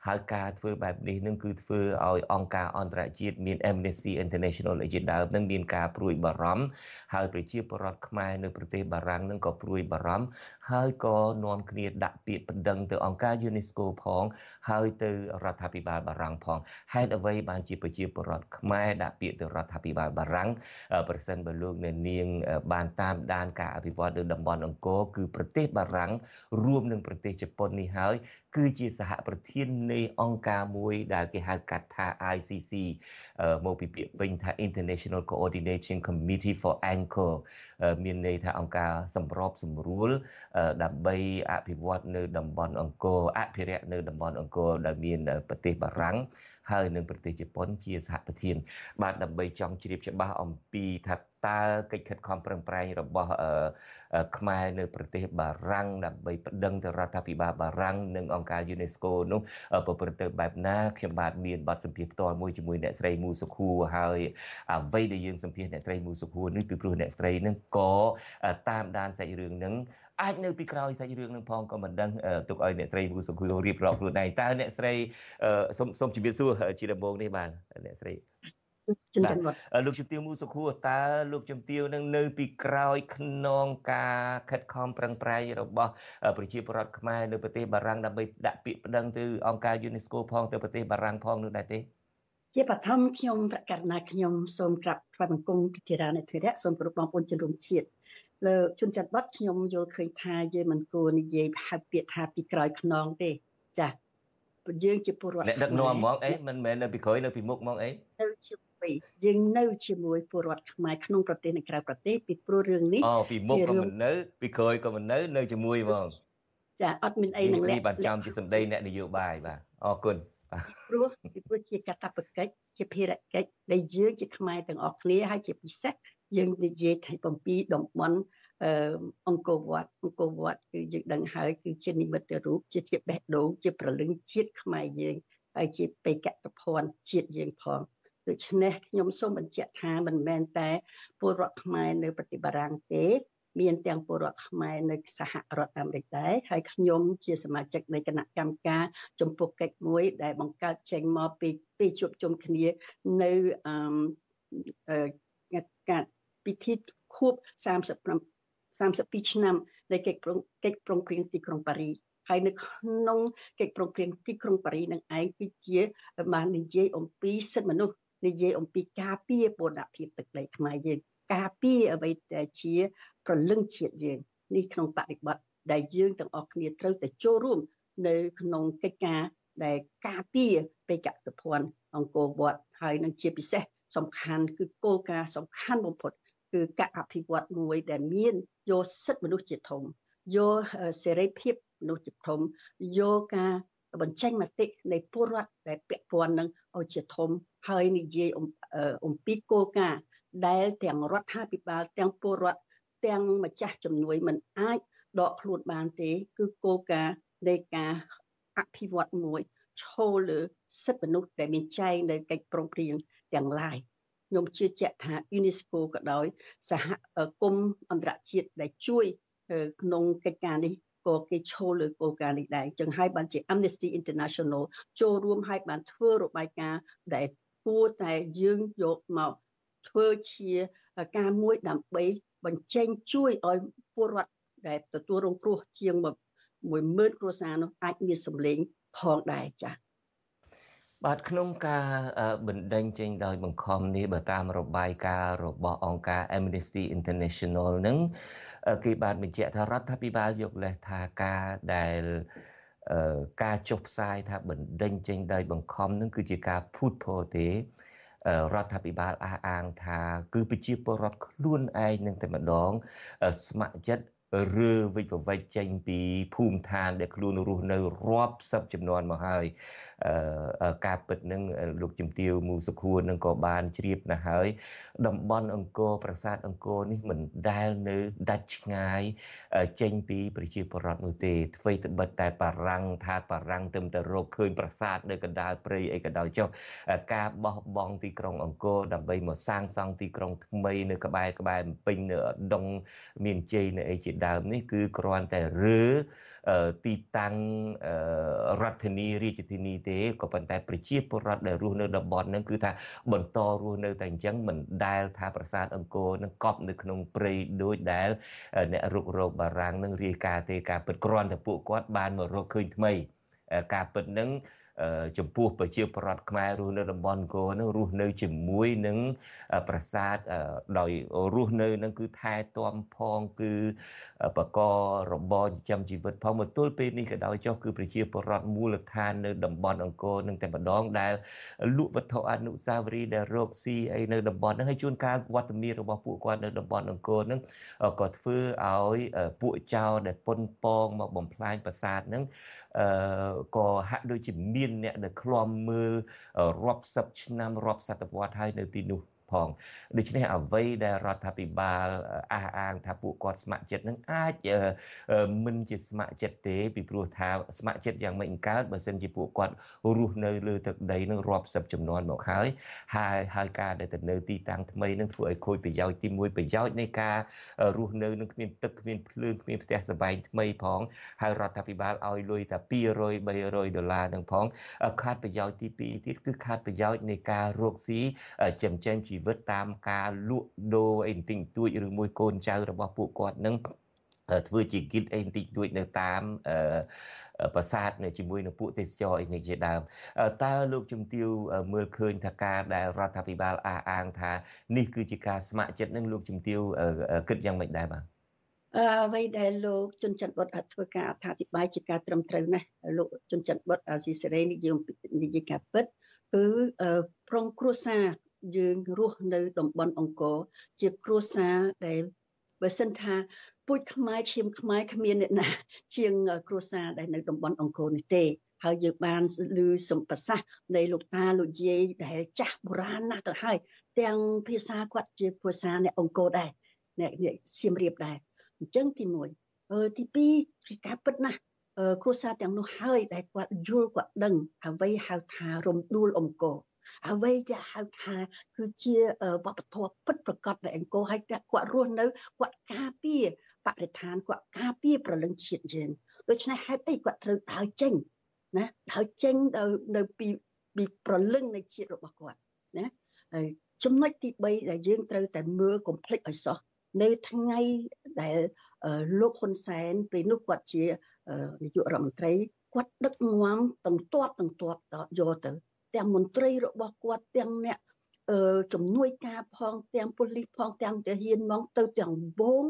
ហើយការធ្វើបែបនេះនឹងគឺធ្វើឲ្យអង្គការអន្តរជាតិមាន Amnesty International ជាដើមនឹងមានការព្រួយបារម្ភហើយប្រជាពលរដ្ឋខ្មែរនៅប្រទេសបារាំងនឹងក៏ព្រួយបារម្ភហើយក៏នាំគ្នាដាក់ពាក្យបណ្ដឹងទៅអង្គការ UNESCO ផងហើយទៅរដ្ឋាភិបាលបារាំងផងហេតុអ្វីបានជាប្រជាពលរដ្ឋខ្មែរដាក់ពាក្យទៅរដ្ឋាភិបាលបារាំងប្រសិនបើលោកអ្នកនាងបានតាមដានការអភិវឌ្ឍនៅតំបន់អង្គរគឺប្រទេសបារាំងរួមនឹងប្រទេសជប៉ុននេះហើយគឺជាសហប្រធាននៃអង្គការមួយដែលគេហៅកាត់ថា ICC មកពីពាក្យពេញថា International Coordination Committee for Anchor មានន័យថាអង្គការសម្របសម្រួលដើម្បីអភិវឌ្ឍនៅតំបន់អង្គរអភិរក្សនៅតំបន់អង្គរដែលមានប្រទេសបារាំងហើយនឹងប្រទេសជប៉ុនជាសហប្រធាន បាទដើម្បីចង់ជ្រាបច្បាស់អំពីថា តើកិច្ចខិតខំប្រឹងប្រែងរបស់ខ្មែរនៅប្រទេសបារាំងដើម្បីប្តឹងទៅរដ្ឋាភិបាលបារាំងនិងអង្គការ UNESCO នោះប្រព្រឹត្តទៅបែបណាខ្ញុំបាទមានបទសម្ភាសន៍ផ្ទាល់មួយជាមួយអ្នកស្រីមូសុខួរហើយអ្វីដែលយើងសម្ភាសន៍អ្នកស្រីមូសុខួរនេះពីព្រោះអ្នកស្រីនឹងក៏តាមដានសាច់រឿងនឹងអាចនៅពីក្រោយសាច់រឿងនឹងផងក៏មិនដឹងទុកឲ្យអ្នកស្រីមូសុខួររៀបរាប់ខ្លួនឯងតើអ្នកស្រីសូមសូមជម្រាបសួរជាដំបូងនេះបាទអ្នកស្រី ជំទាវលោកជំទាវមូសុខួរតើលោកជំទាវនឹងនៅពីក្រោយខ្នងការខិតខំប្រឹងប្រែងរបស់ប្រជាពលរដ្ឋខ្មែរនៅប្រទេសបារាំងដើម្បីដាក់ពាក្យប្តឹងទៅអង្គការ UNESCO ផងទៅប្រទេសបារាំងផងនោះដែរទេ
ជាបឋមខ្ញុំប្រកាសណាខ្ញុំសូមក្រាបថ្វាយបង្គំព្រះរានិធិរៈសូមគោរពបងប្អូនជនរួមជាតិលើជនចាត់បាត់ខ្ញុំយល់ឃើញថាយើងមិនគួរនិយាយហៅពាក្យថាពីក្រោយខ្នងទេចាយើងជាពលរដ្ឋ
អ្នកដឹកនាំហ្មងអីមិនមែននៅពីក្រោយនៅពីមុខហ្មងអី
ទៅជា មួយយើងនៅជាមួយពលរដ្ឋខ្មែរក្នុងប្រទេសនិងក្រៅប្រទេសពីព្រោះរឿងនេះ
អូពីមុខក៏មិននៅពីក្រោយក៏មិននៅនៅជាមួយហ្មង
ចាអត់មានអីនឹង
លាក់បាទចាំជាសម្ដីអ្នកនយោបាយបាទអរគុណ
ព្រោះពីព្រោះជាកតបកិច្ចជាភារកិច្ចដែលយើងជាខ្មែរទាំងអស់គ្នាហើយជាពិសេសយើងនិយាយថាបំពីតំបន់អង្គរវត្តអង្គរវត្តគឺយើងដឹងហើយគឺជានិមិត្តរូបជាជាបេះដូងជាប្រលឹងជាតិខ្មែរយើងហើយជាបេក្ខភ័ណ្ឌជាតិយើងផង ដូច្នេះខ្ញុំសូមបញ្ជាក់ថាមិនមែនតែពលរដ្ឋខ្មែរនៅប្រទេសបារាំងទេ មានទាំងពលរដ្ឋខ្មែរនៅសហរដ្ឋអាមេរិកដែរហើយខ្ញុំជាសមាជិកនៃគណៈកម្មការចំពោះកិច្ចមួយ ដែលបង្កើតចេញមកពីពីជួបជុំគ្នានៅអឺការពិធីខួប35 32ឆ្នាំនៃកិច្ចប្រឹងកិច្ចប្រឹងប្រែងទីក្រុងប៉ារីសហើយនៅក្នុងកិច្ចប្រឹងប្រែងទីក្រុងប៉ារីសនឹងឯងគឺជាបាននិយាយអំពីសិទ្ធិមនុស្ស និយាយអំពីការពារបូរណភាពទឹកដីខ្មែរយើងការពារអ្វីដែលជាប្រលឹងជាតិយើងនេះក្នុងបរិបទដែលយើងទាំងអស់គ្នាត្រូវតែចូលរួម នៅក្នុងកិច្ចការដែលការពារបេក្ខភ័ណ្ឌអង្គរវត្តហើយនឹងជាពិសេសសំខាន់គឺគោលការណ៍សំខាន់បំផុតគឺការអភិវឌ្ឍមួយដែលមានយកសិទ្ធិមនុស្សជាធំយកសេរីភាពមនុស្សជាធំយកការបញ្ចេញមតិនៃពលរដ្ឋដែលពាក់ព័ន្ធនឹងឲ្យជាធំ ហើយនិយាយអំពីគោលការណ៍ដែលទាំងរដ្ឋាភិបាលទាំងពលរដ្ឋទាំងម្ចាស់ជំនួយមិនអាចដកខ្លួនបានទេ គឺគោលការណ៍នៃការអភិវឌ្ឍមួយឈលលើសិទ្ធិមនុស្សដែលមានចែងនៅកិច្ចប្រឹងប្រែងទាំងឡាយខ្ញុំជឿជាក់ថា UNESCO ក៏ដោយសហគមន៍អន្តរជាតិដែលជួយក្នុងកិច្ចការនេះក៏គេឈលលើគោលការណ៍នេះដែរចឹងហើយបានជា Amnesty International ចូលរួមហើយបានធ្វើរបាយការណ៍ដែល គួរតែយើងយកមកធ្វើជាការមួយដើម្បីបញ្ចេញជួយឲ្យពលរដ្ឋដែលទទួលរងគ្រោះជាង10000គ្រួសារនោះអាចមានសម្លេងផងដែរចា៎
បាទក្នុងការបណ្ដេញចេញដោយបង្ខំនេះបើតាមរបាយការណ៍របស់អង្គការ Amnesty International នឹងគេបានបញ្ជាក់ថារដ្ឋាភិបាលយកលេសថាការដែល ការចុះផ្សាយថាបណ្ដេញចេញដោយបង្ខំនឹងគឺជាការភូតភរទេរដ្ឋាភិបាលអះអាងថា គឺប្រជាពលរដ្ឋខ្លួនឯងនឹងតែម្ដងស្ម័គ្រចិត្ត ឬវិច្ចវិចចេញពីភូមិឋានដែលខ្លួនរស់នៅរាប់សិបចំនួនមកហើយការពិតនឹងលោកជំទាវមូសុខួរនឹងក៏បានជ្រាបណាស់ហើយតំបន់អង្គរប្រាសាទអង្គរនេះមិនដែលនៅដាច់ឆ្ងាយចេញពីប្រជាពលរដ្ឋនោះទេអ្វីត្បិតតែបារាំងថាបារាំងទៅតែរកឃើញប្រាសាទនៅកណ្ដាលព្រៃអីក៏ដោយចុះការបោះបង់ទីក្រុងអង្គរដើម្បីមកសាងសង់ទីក្រុងថ្មីនៅក្បែរក្បែរពេញនៅដងមានជ័យនៅអីជាដើមនេះគឺគ្រាន់តែរើទីតាំងរដ្ឋធានីរាជធានីទេក៏ប៉ុន្តែប្រជាពលរដ្ឋដែលរស់នៅតំបន់ហ្នឹងគឺថាបន្តរស់នៅតែអញ្ចឹងមិនដែលថាប្រាសាទអង្គរនឹងកប់នៅក្នុងព្រៃដោយដែលអ្នករុករោគបារាំងនឹងរាយការណ៍ទេការពិតគ្រាន់តែពួកគាត់បានមករកឃើញថ្មីការពិតនឹង ចំពោះប្រជាប្រដ្ឋខ្មែររស់នៅតំបន់អង្គរនឹងរស់នៅជាមួយនឹងប្រាសាទដោយរស់នៅនឹងគឺថែទាំផងគឺបករបរចិញ្ចឹមជីវិតផងមកទល់ពេលនេះក៏ដោយចុះគឺប្រជាពលរដ្ឋមូលដ្ឋាននៅតំបន់អង្គរនឹងតែម្ដងដែលលក់វត្ថុអនុស្សាវរីយ៍ដែលរកស៊ីអីនៅតំបន់ហ្នឹងហើយជួនកាលវត្តមានរបស់ពួកគាត់នៅតំបន់អង្គរហ្នឹងក៏ធ្វើឲ្យពួកចៅដែលប៉ុនប៉ងមកបំផ្លាញប្រាសាទហ្នឹងអឺ ក៏ហាក់ដូចជាមានអ្នកដែលឃ្លាំមើលរាប់សិបឆ្នាំរាប់សតវត្សហើយនៅទីនោះ ផងដូច្នេះអ្វីដែលរដ្ឋាភិបាលអះអាងថាពួកគាត់ស្ម័គ្រចិត្តនឹងអាចមិនជាស្ម័គ្រចិត្តទេពីព្រោះថាស្ម័គ្រចិត្តយ៉ាងម៉េចកើតបើសិនជាពួកគាត់រស់នៅលើទឹកដីនឹងរាប់សិបចំនួនមកហើយហើយហើយការដែលទៅនៅទីតាំងថ្មីនឹងធ្វើឲ្យខូចប្រយោជន៍ទី1ប្រយោជន៍នៃការរស់នៅនឹងគ្មានទឹកគ្មានភ្លើងគ្មានផ្ទះសម្បែងថ្មីផងហើយរដ្ឋាភិបាលឲ្យលុយតែ200 300ដុល្លារនឹងផងខាតប្រយោជន៍ទី2ទៀតគឺខាតប្រយោជន៍នៃការរកស៊ីចិញ្ចឹមជីវិតតាមការលក់ដូរអីបន្តិចបន្តួចឬមួយកូនចៅរបស់ពួកគាត់នឹងធ្វើជាគិតអីបន្តិចបន្តួចនៅតាមអឺប្រាសាទនៅជាមួយនឹងពួកទេសចរអីនេះជាដើមតើលោកជំទាវមើលឃើញថាការដែលរដ្ឋាភិបាលអះអាងថានេះគឺជាការស្ម័គ្រចិត្តនឹងលោកជំទាវគិតយ៉ាងម៉េចដែរបាទ
អ្វីដែលលោកជុនច័ន្ទបុតធ្វើការអត្ថាធិប្បាយជាការត្រឹមត្រូវណាស់លោកជុនច័ន្ទបុតស៊ីសេរីនិយាយនិយាយការពិតគឺប្រុងគ្រួសារ យើងរស់នៅតំបន់អង្គរជាគ្រួសារដែលបើសិនថាពូជខ្មែរឈាមខ្មែរគ្មានអ្នកណាជាងគ្រួសារដែលនៅតំបន់អង្គរនេះទេហើយយើងបានឮសម្ប្រសាសន៍នៃលោកតាលោកយាយដែលចាស់បុរាណណាស់ទៅហើយទាំងភាសាគាត់ជាភាសាអ្នកអង្គរដែរអ្នកសៀមរាបដែរអញ្ចឹងទី1អឺទី2គឺការពិតណាស់គ្រួសារទាំងនោះហើយដែលគាត់យល់គាត់ដឹងអ្វីហៅថារំដួលអង្គរ អ្វីដែលហៅថាគឺជាវប្បធម៌ពិតប្រកបនៃអង្គរហើយគាត់រស់នៅគាត់ការពារបរិស្ថានគាត់ការពារប្រលឹងជាតិយើងដូច្នេះហេតុអីគាត់ត្រូវដើរចេញណាដើរចេញនៅពីពីប្រលឹងនៃជាតិរបស់គាត់ណាហើយចំណុចទី3ដែលយើងត្រូវតែមើលកុំភ្លេចឲ្យសោះនៅថ្ងៃដែលលោកហ៊ុនសែនពេលនោះគាត់ជានាយករដ្ឋមន្ត្រីគាត់ដឹកនាំទាំងទាត់ទាំងទាត់យកទៅ ទាំងមន្ត្រីរបស់គាត់ទាំងអ្នកអឺជំនួយការផងទាំងប៉ូលីសផងទាំងទាហានមកទៅទាំងវង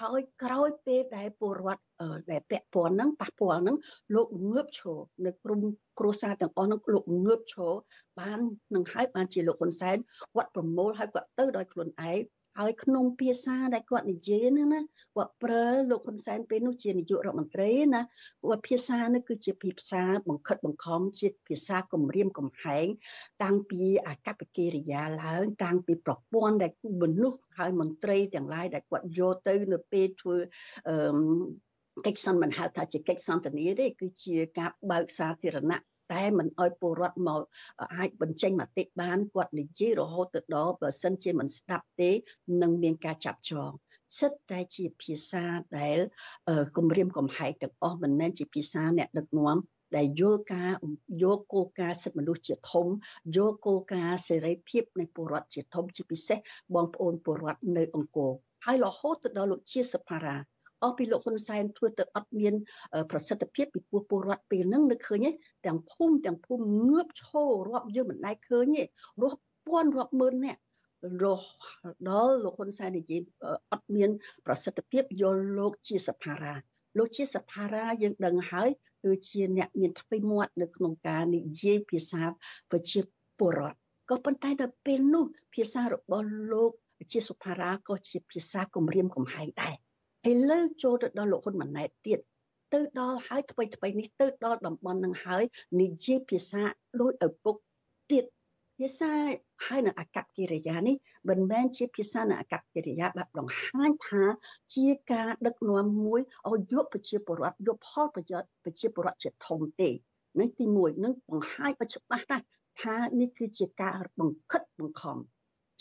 ហើយក្រោយពេលដែលពលរដ្ឋដែលពាក់ព័ន្ធហ្នឹងប៉ះពាល់ហ្នឹងលោកងើបឈរនៅក្រុមគ្រួសារទាំងអស់ហ្នឹងលោកងើបឈរបាននឹងហើយបានជាលោកហ៊ុនសែនគាត់ប្រមូលហើយគាត់ទៅដោយខ្លួនឯង ហើយក្នុងភាសាដែលគាត់និយាយហ្នឹងណាគាត់ប្រើលោកហ៊ុនសែនពេលនោះជានាយករដ្ឋមន្ត្រីណាគាត់ភាសានេះគឺជាភាសាបង្ខិតបង្ខំជាភាសាគម្រាមកំហែងតាំងពីអាកប្បកិរិយាឡើងតាំងពីប្រព័ន្ធដែលមនុស្សហើយមន្ត្រីទាំងឡាយដែលគាត់យកទៅនៅពេលធ្វើអឺកិច្ចសន្និហៅថាជាកិច្ចសន្ទនាទេគឺជាការបើកសាធារណៈ តែមិនអោយពលរដ្ឋមកអាចបញ្ចេញមតិបានគាត់និយាយរហូតទៅដល់បើសិនជាមិនស្ដាប់ទេនឹងមានការចាប់ចងសិតតែជាភាសាដែលគម្រាមកំហែងទាំងអស់មិនមែនជាភាសាអ្នកដឹកនាំដែលយល់ការយកគោលការណ៍សិទ្ធិមនុស្សជាធំយកគោលការណ៍សេរីភាពនៃពលរដ្ឋជាធំជាពិសេសបងប្អូនពលរដ្ឋនៅអង្គរហើយរហូតទៅដល់លោកជាសភារា អស់ពីលោកហ៊ុនសែនធ្វើទៅអត់មានប្រសិទ្ធភាពពីពួកពលរដ្ឋពេលហ្នឹងនឹកឃើញទេទាំងភូមិទាំងភូមិងើបឈររាប់យើងមិនដែលឃើញទេរាប់ពាន់រាប់ម៉ឺននាក់រហដល់លោកហ៊ុនសែននិយាយអត់មាន ប្រសិទ្ធភាពយកលោកជាសភារាលោកជាសភារាយើងដឹងហើយគឺជាអ្នកមានថ្មីមាត់នៅក្នុងការនិយាយភាសាប្រជាពលរដ្ឋក៏ប៉ុន្តែដល់ពេលនោះភាសារបស់លោកជាសុភារាក៏ជាភាសាគម្រាមកំហែងដែរ ឥឡូវចូលទៅដល់លោកហ៊ុនម៉ាណែតទៀតទៅដល់ហើយថ្មីថ្មីនេះទៅដល់តំបន់នឹងហើយនិយាយភាសាដោយឪពុកទៀតភាសាហើយនៅអកប្បកិរិយានេះមិនមែនជាភាសានៅអកប្បកិរិយាបែបបង្ហាញថាជាការដឹកនាំមួយឲ្យយកប្រជាពលរដ្ឋយកផលប្រយោជន៍ប្រជាពលរដ្ឋជាធំទេនេះទី1នឹងបង្ហាញឲ្យច្បាស់ណាស់ថានេះគឺជាការបង្ខិតបង្ខំ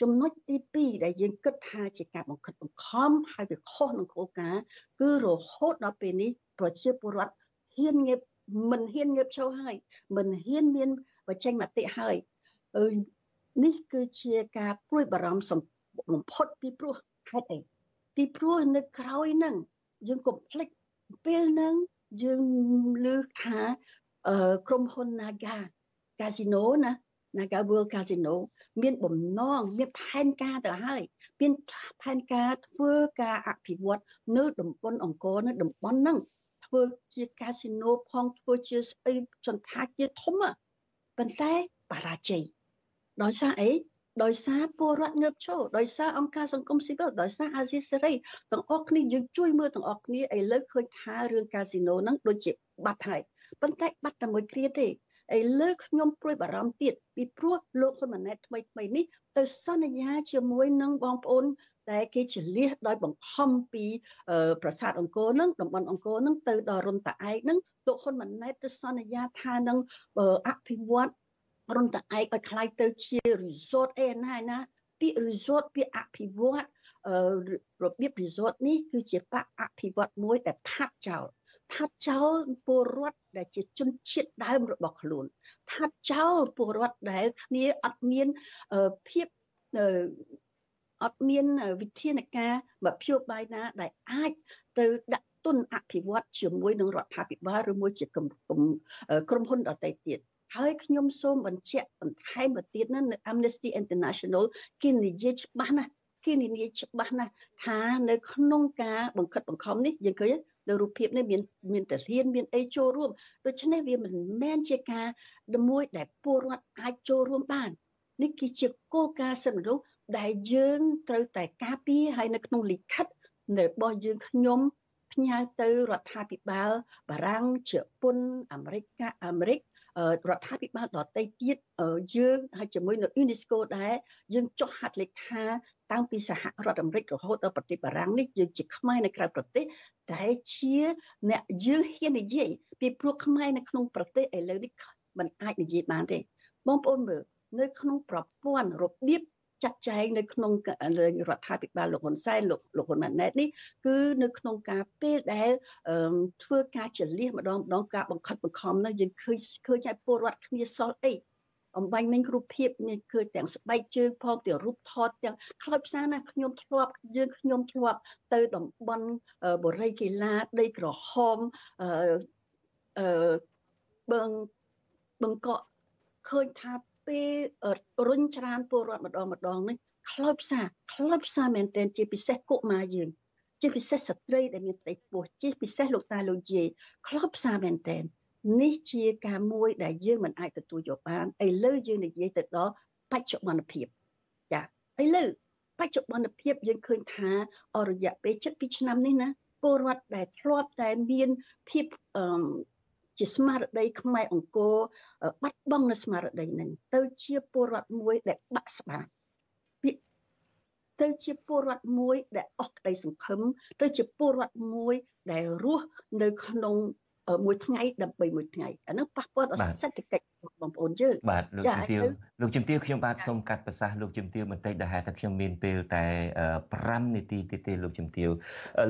ចំណុចទី2ដែលយើងគិតថាជាការបង្ខិតបង្ខំហើយវាខុសនឹងគោលការណ៍គឺរហូតដល់ពេលនេះប្រជាពលរដ្ឋហ៊ានងើបមិនហ៊ានងើបឈរហើយមិនហ៊ានមានបញ្ចេញមតិហើយនេះគឺជាការព្រួយបារម្ភបំផុតពីព្រោះហេតុអីពីព្រោះនៅក្រោយហ្នឹងយើងកុំភ្លេចពេលហ្នឹងយើងលើកថាក្រុមហ៊ុន Naga Casino ណា Naga World Casino មានបំណងមានផែនការទៅហើយមានផែនការធ្វើការអភិវឌ្ឍនៅតំបន់អង្គរនៅតំបន់ហ្នឹងធ្វើជាកាស៊ីណូផងធ្វើជាស្អីសន្តាគារធំប៉ុន្តែបរាជ័យដោយសារអីដោយសារពលរដ្ឋងើបឈរដោយសារអង្គការសង្គមស៊ីវិលដោយសារអាស៊ីសេរីទាំងអស់គ្នាយើងជួយមើលទាំងអស់គ្នាឥឡូវឃើញថារឿងកាស៊ីណូហ្នឹងដូចជាបាត់ហើយប៉ុន្តែបាត់តែមួយគ្រាទេ ឥឡូវខ្ញុំព្រួយបារម្ភទៀតពីព្រោះលោកហ៊ុនម៉ាណែតថ្មីថ្មីនេះទៅសន្យាជាមួយនឹងបងប្អូនតែគេចលះដោយបង្ខំពីប្រាសាទអង្គរនឹងតំបន់អង្គរនឹងទៅដល់រុនតាឯកនឹងលោកហ៊ុនម៉ាណែតទៅសន្យាថានឹងអភិវឌ្ឍរុនតាឯកឲ្យคล้ายទៅជា resort អីណាណាពាក្យ resort ពាក្យអភិវឌ្ឍរបៀប resort នេះគឺជាបកអភិវឌ្ឍមួយដែលផាត់ចោល ផាត់ចោលពលរដ្ឋដែលជាជនជាតិដើមរបស់ខ្លួនផាត់ចោលពលរដ្ឋដែលគ្នាអត់មានភាពអត់មានវិធានការមធ្យោបាយណា ដែលអាចទៅដាក់ទុនអភិវឌ្ឍជាមួយនឹងរដ្ឋាភិបាលឬមួយជាក្រុមហ៊ុនដទៃទៀតហើយខ្ញុំសូមបញ្ជាក់បន្ថែមទៅទៀតណានៅ Amnesty International គេនិយាយច្បាស់ណាស់គេនិយាយច្បាស់ណាស់ថានៅក្នុងការបង្ខិតបង្ខំនេះយើងឃើញ នៅរូបភាពនេះមានមានតែហ៊ានមានអីចូលរួមដូច្នេះវាមិនមែនជាការមួយដែលពលរដ្ឋអាចចូលរួមបាននេះគឺជាគោលការណ៍សិទ្ធិមនុស្សដែលយើងត្រូវតែការពារហើយនៅក្នុងលិខិតរបស់យើងខ្ញុំផ្ញើទៅរដ្ឋាភិបាលបារាំងជប៉ុនអាមេរិកអាមេរិករដ្ឋាភិបាលដទៃទៀតយើងហើយជាមួយនៅ UNESCO ដែរយើងចុះហត្ថលេខា តាំងពីសហរដ្ឋអាមេរិករហូតដល់ប្រទេសបារាំងនេះយើងជាខ្មែរនៅក្រៅប្រទេសតែជាអ្នកយើងហ៊ាននិយាយពីព្រោះខ្មែរនៅក្នុងប្រទេសឥឡូវនេះมันអាចនិយាយបានទេបងប្អូនមើលនៅក្នុងប្រព័ន្ធរបៀបចាត់ចែងនៅក្នុងរដ្ឋាភិបាលលោកហ៊ុនសែនលោកលោកហ៊ុនម៉ាណែតនេះគឺនៅក្នុងការពេលដែលធ្វើការចលះម្ដងម្ដងការបង្ខិតបង្ខំនោះយើងឃើញឃើញឲ្យពលរដ្ឋគ្នាសល់អី អំបញ្ញមិញរូបភាពនេះគឺទាំងស្បែកជើងផងទាំងរូបថតទាំងខ្លោចផ្សារណាខ្ញុំធ្លាប់យើងខ្ញុំធ្លាប់ទៅតំបន់បរិយាកីឡាដីក្រហមអឺអឺបឹងបឹងកក់ឃើញថាពេលរុញច្រានពលរដ្ឋម្ដងម្ដងនេះខ្លោចផ្សារខ្លោចផ្សារមែនទែនជាពិសេសកុមារយើងជាពិសេសស្ត្រីដែលមានផ្ទៃពោះជាពិសេសលោកតាលោកយាយខ្លោចផ្សារមែនទែន នេះជាការមួយដែលយើងមិនអាចទទួលយកបានឥឡូវយើងនិយាយទៅដល់បច្ចុប្បន្នភាពចាឥឡូវបច្ចុប្បន្នភាពយើងឃើញថាអរយៈពេល7ឆ្នាំនេះណាពលរដ្ឋដែលធ្លាប់តែមានភាពអឺជាស្មារតីខ្មែរអង្គរបាត់បង់នៅស្មារតីនឹងទៅជាពលរដ្ឋមួយដែលបាក់ស្បាតទៅជាពលរដ្ឋមួយដែលអស់ក្តីសង្ឃឹមទៅជាពលរដ្ឋមួយដែលរស់នៅក្នុង មួយថ្ងៃដើម្បីមួយថ្ងៃអានោះប៉ះពាល់ដល់សេដ្ឋកិច្ច បងប្អូនយើង
បាទលោកជំទាវលោកជំទាវខ្ញុំបាទសូមកាត់ប្រសាសន៍លោកជំទាវបន្តិចដែលហេតុថាខ្ញុំមានពេលតែ5នាទីទៀតទេលោកជំទាវ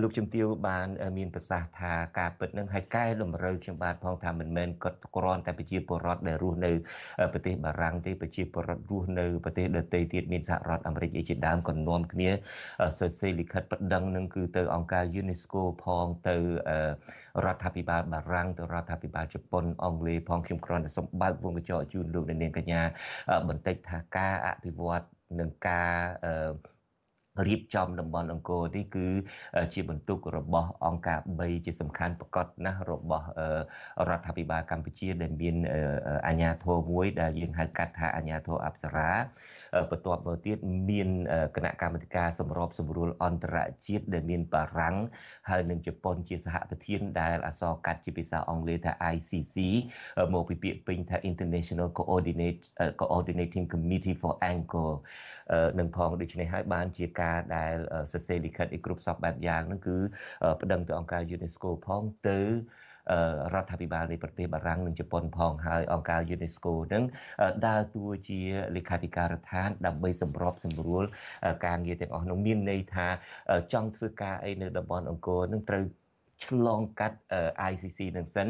លោកជំទាវបាន មានប្រសាសន៍ថាការពិតនឹងឲ្យកែតម្រូវខ្ញុំបាទផងថាមិនមែនគាត់គ្រាន់តែប្រជាពលរដ្ឋដែលរស់នៅប្រទេសបារាំងទេប្រជាពលរដ្ឋរស់នៅប្រទេសដទៃទៀតមានសហរដ្ឋអាមេរិកជាដើមក៏នាំគ្នាសរសេរលិខិតប្តឹងនឹងគឺទៅអង្គការ UNESCO ផងទៅរដ្ឋាភិបាលបារាំងទៅរដ្ឋាភិបាលជប៉ុនអង់គ្លេសផងខ្ញុំគ្រាន់តែសូមបើកវងកញ្ចក់ជូនលោកនាងកញ្ញាបន្តិចថាការអភិវឌ្ឍនិងការរៀបចំតំបន់អង្គរនេះគឺជាបន្ទុករបស់អង្គការ3ជាសំខាន់ប្រកបណាស់របស់រដ្ឋាភិបាលកម្ពុជាដែលមានអាជ្ញាធរមួយដែលយើងហៅកាត់ថាអាជ្ញាធរអប្សរាបន្ទាប់មកទៀតមានគណៈកម្មាធិការសម្របសម្រួលអន្តរជាតិដែលមានបារាំងហើយនិងជប៉ុនជាសហប្រធានដែលអក្សរកាត់ជាភាសាអង់គ្លេសថា ICC មកពីពាក្យពេញថា International Coordinate Coordinating Committee for Angkor នឹងផងដូច្នេះហើយបានជាការដែលសរសេរលិខិតឲ្យគ្រប់សពបែបយ៉ាងហ្នឹងគឺប្តឹងទៅអង្គការ UNESCO ផងទៅ រដ្ឋាភិបាលនៃប្រទេសបារាំងនិងជប៉ុនផងហើយអង្គការ UNESCO នឹងដើរតួជាលេខាធិការដ្ឋាន ដើម្បីសម្របសម្រួលការងារទាំងអស់នោះមានន័យថាចង់ធ្វើការអីនៅតំបន់អង្គរនឹងត្រូវឆ្លងកាត់ ICC នឹងសិន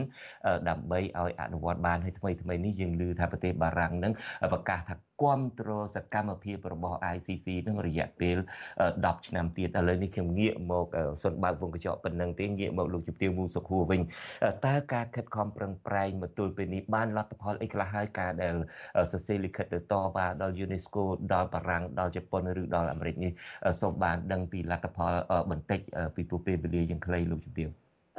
ដើម្បីឲ្យអនុវត្តបានហើយថ្មីថ្មីនេះយើងឮថាប្រទេសបារាំងនឹងប្រកាសថា គ្រប់គ្រងសកម្មភាពរបស់ ICC នឹងរយៈពេល10ឆ្នាំទៀតឥឡូវនេះខ្ញុំងាកមកសុនបើកវងកញ្ចក់ប៉ុណ្ណឹងទេងាកមកលោកជំទាវមូសុខួរវិញតើការខិតខំប្រឹងប្រែងមកទល់ពេលនេះបានលទ្ធផលអីខ្លះហើយការដែលសរសេរលិខិតទៅតវ៉ាដល់ UNESCO ដល់បារាំងដល់ជប៉ុនឬដល់អាមេរិកនេះសូមបានដឹងពីលទ្ធផលបន្តិចពីព្រោះពេលវេលាយើងខ្លីលោកជំទាវ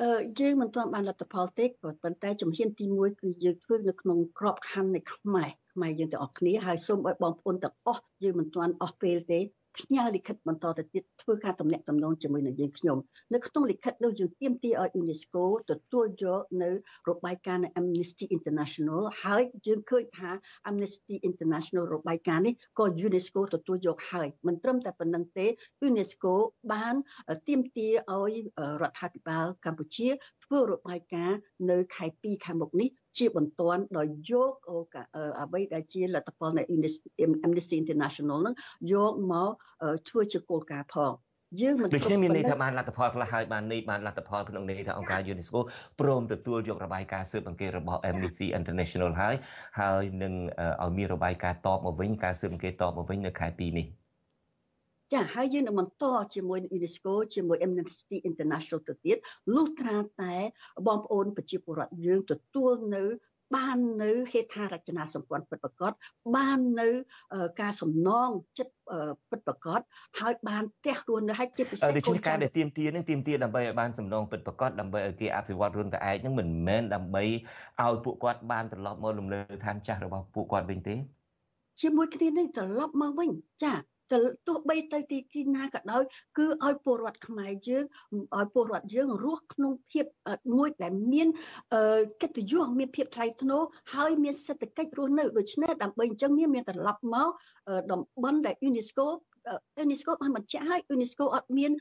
អឺយើងមិនទាន់បានលទ្ធផលទេប៉ុន្តែជំហានទី1គឺយើងធ្វើនៅក្នុងក្របខ័ណ្ឌនៃខ្មែរ ខ្មែរយើងទាំងអស់គ្នាហើយសូមឲ្យបងប្អូនទាំងអស់យើងមិនទាន់អស់ពេលទេផ្ញើលិខិតបន្តទៅទៀតធ្វើការទំនាក់ទំនងជាមួយនឹងយើងខ្ញុំនៅក្នុងលិខិតនោះយើងទាមទារឲ្យ UNESCO ទទួលយកនៅរបាយការណ៍នៃ Amnesty International ហើយយើងឃើញថា Amnesty International របាយការណ៍នេះក៏ UNESCO ទទួលយកហើយមិនត្រឹមតែប៉ុណ្្នឹងទេ UNESCO បានទាមទារឲ្យរដ្ឋាភិបាលកម្ពុជា ធ្វើរបាយការណ៍នៅខែ2ខែមុខនេះជាបន្ទាន់ដោយយកអ្វីដែលជាលទ្ធផលនៃ Amnesty International នឹងយកមកធ្វើជាគោលការណ៍ផង
យើងមិនដូចនេះមានន័យថាបានលទ្ធផលខ្លះហើយបាននេះបានលទ្ធផលក្នុងន័យថាអង្គការ UNESCO ព្រមទទួលយករបាយការណ៍ស៊ើបអង្កេតរបស់ Amnesty International ហើយហើយនឹងឲ្យមានរបាយការណ៍តបមកវិញការស៊ើបអង្កេតតបមកវិញនៅខែ2នេះ
ចាហើយយើងនឹងបន្តជាមួយ UNESCO ជាមួយ Amnesty International ទៅទៀតលុះត្រាតែបងប្អូនប្រជាពលរដ្ឋយើងទទួលនៅបាននៅហេដ្ឋារចនាសម្ព័ន្ធពិតប្រាកដបាននៅការសំណងចិត្តពិតប្រាកដហើយបានផ្ទះរស់នៅឲ្យជាពិសេស
ដូច្នេះការដែលទៀមទានឹងទៀមទាដើម្បីឲ្យបានសំណងពិតប្រាកដដើម្បីឲ្យគេអភិវឌ្ឍរឿងតែឯងនឹងមិនមែនដើម្បីឲ្យពួកគាត់បានត្រឡប់មកលំនៅឋានចាស់របស់ពួកគាត់វិញទេ
ជាមួយគ្នានេះត្រឡប់មកវិញចា ទោះបីទៅទីទីណាក៏ដោយគឺឲ្យពលរដ្ឋខ្មែរយើងឲ្យពលរដ្ឋយើងរស់ក្នុងភាពមួយដែលមានកិត្តិយសមានភាពថ្លៃថ្នូរហើយមានសេដ្ឋកិច្ចរស់នៅដូច្នេះដើម្បីអញ្ចឹងមានត្រឡប់មកតំបន់ដែល UNESCO UNESCO បានបញ្ជាក់ឲ្យ UNESCO អត់មាន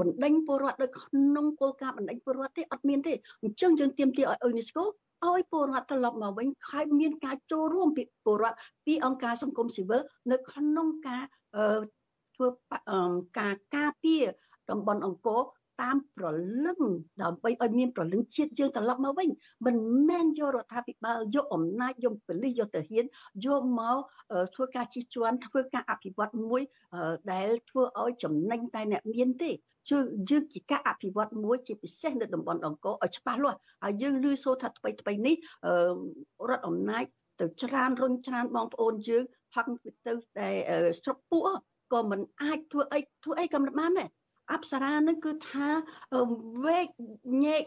បណ្ដេញពលរដ្ឋនៅក្នុងគោលការណ៍បណ្ដេញពលរដ្ឋទេអត់មានទេអញ្ចឹងយើងទាមទារឲ្យ UNESCO ឲ្យពលរដ្ឋត្រឡប់មកវិញហើយមានការចូលរួមពីពលរដ្ឋពីអង្គការសង្គមស៊ីវិលនៅក្នុងការធ្វើការការពារតំបន់អង្គរ តាមប្រលឹងដើម្បីឲ្យមានប្រលឹងជាតិយើងត្រឡប់មកវិញមិនមែនយករដ្ឋាភិបាលយកអំណាចយកប៉ូលីសយកទៅហ៊ានយកមកធ្វើការជិះជាន់ធ្វើការអភិវឌ្ឍមួយដែលធ្វើឲ្យចំណេញតែអ្នកមានទេជួយយើងជាការអភិវឌ្ឍមួយជាពិសេសនៅតំបន់អង្គរឲ្យច្បាស់លាស់ហើយយើងឮសូរថាថ្មីថ្មីនេះរដ្ឋអំណាចទៅច្រានរុញច្រានបងប្អូនយើងផឹកទៅតែស្រុកពួកក៏មិនអាចធ្វើអីធ្វើអីក៏មិនបានដែរ អប្សរានឹងគឺថាវេកញែក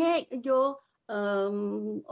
ញែកយក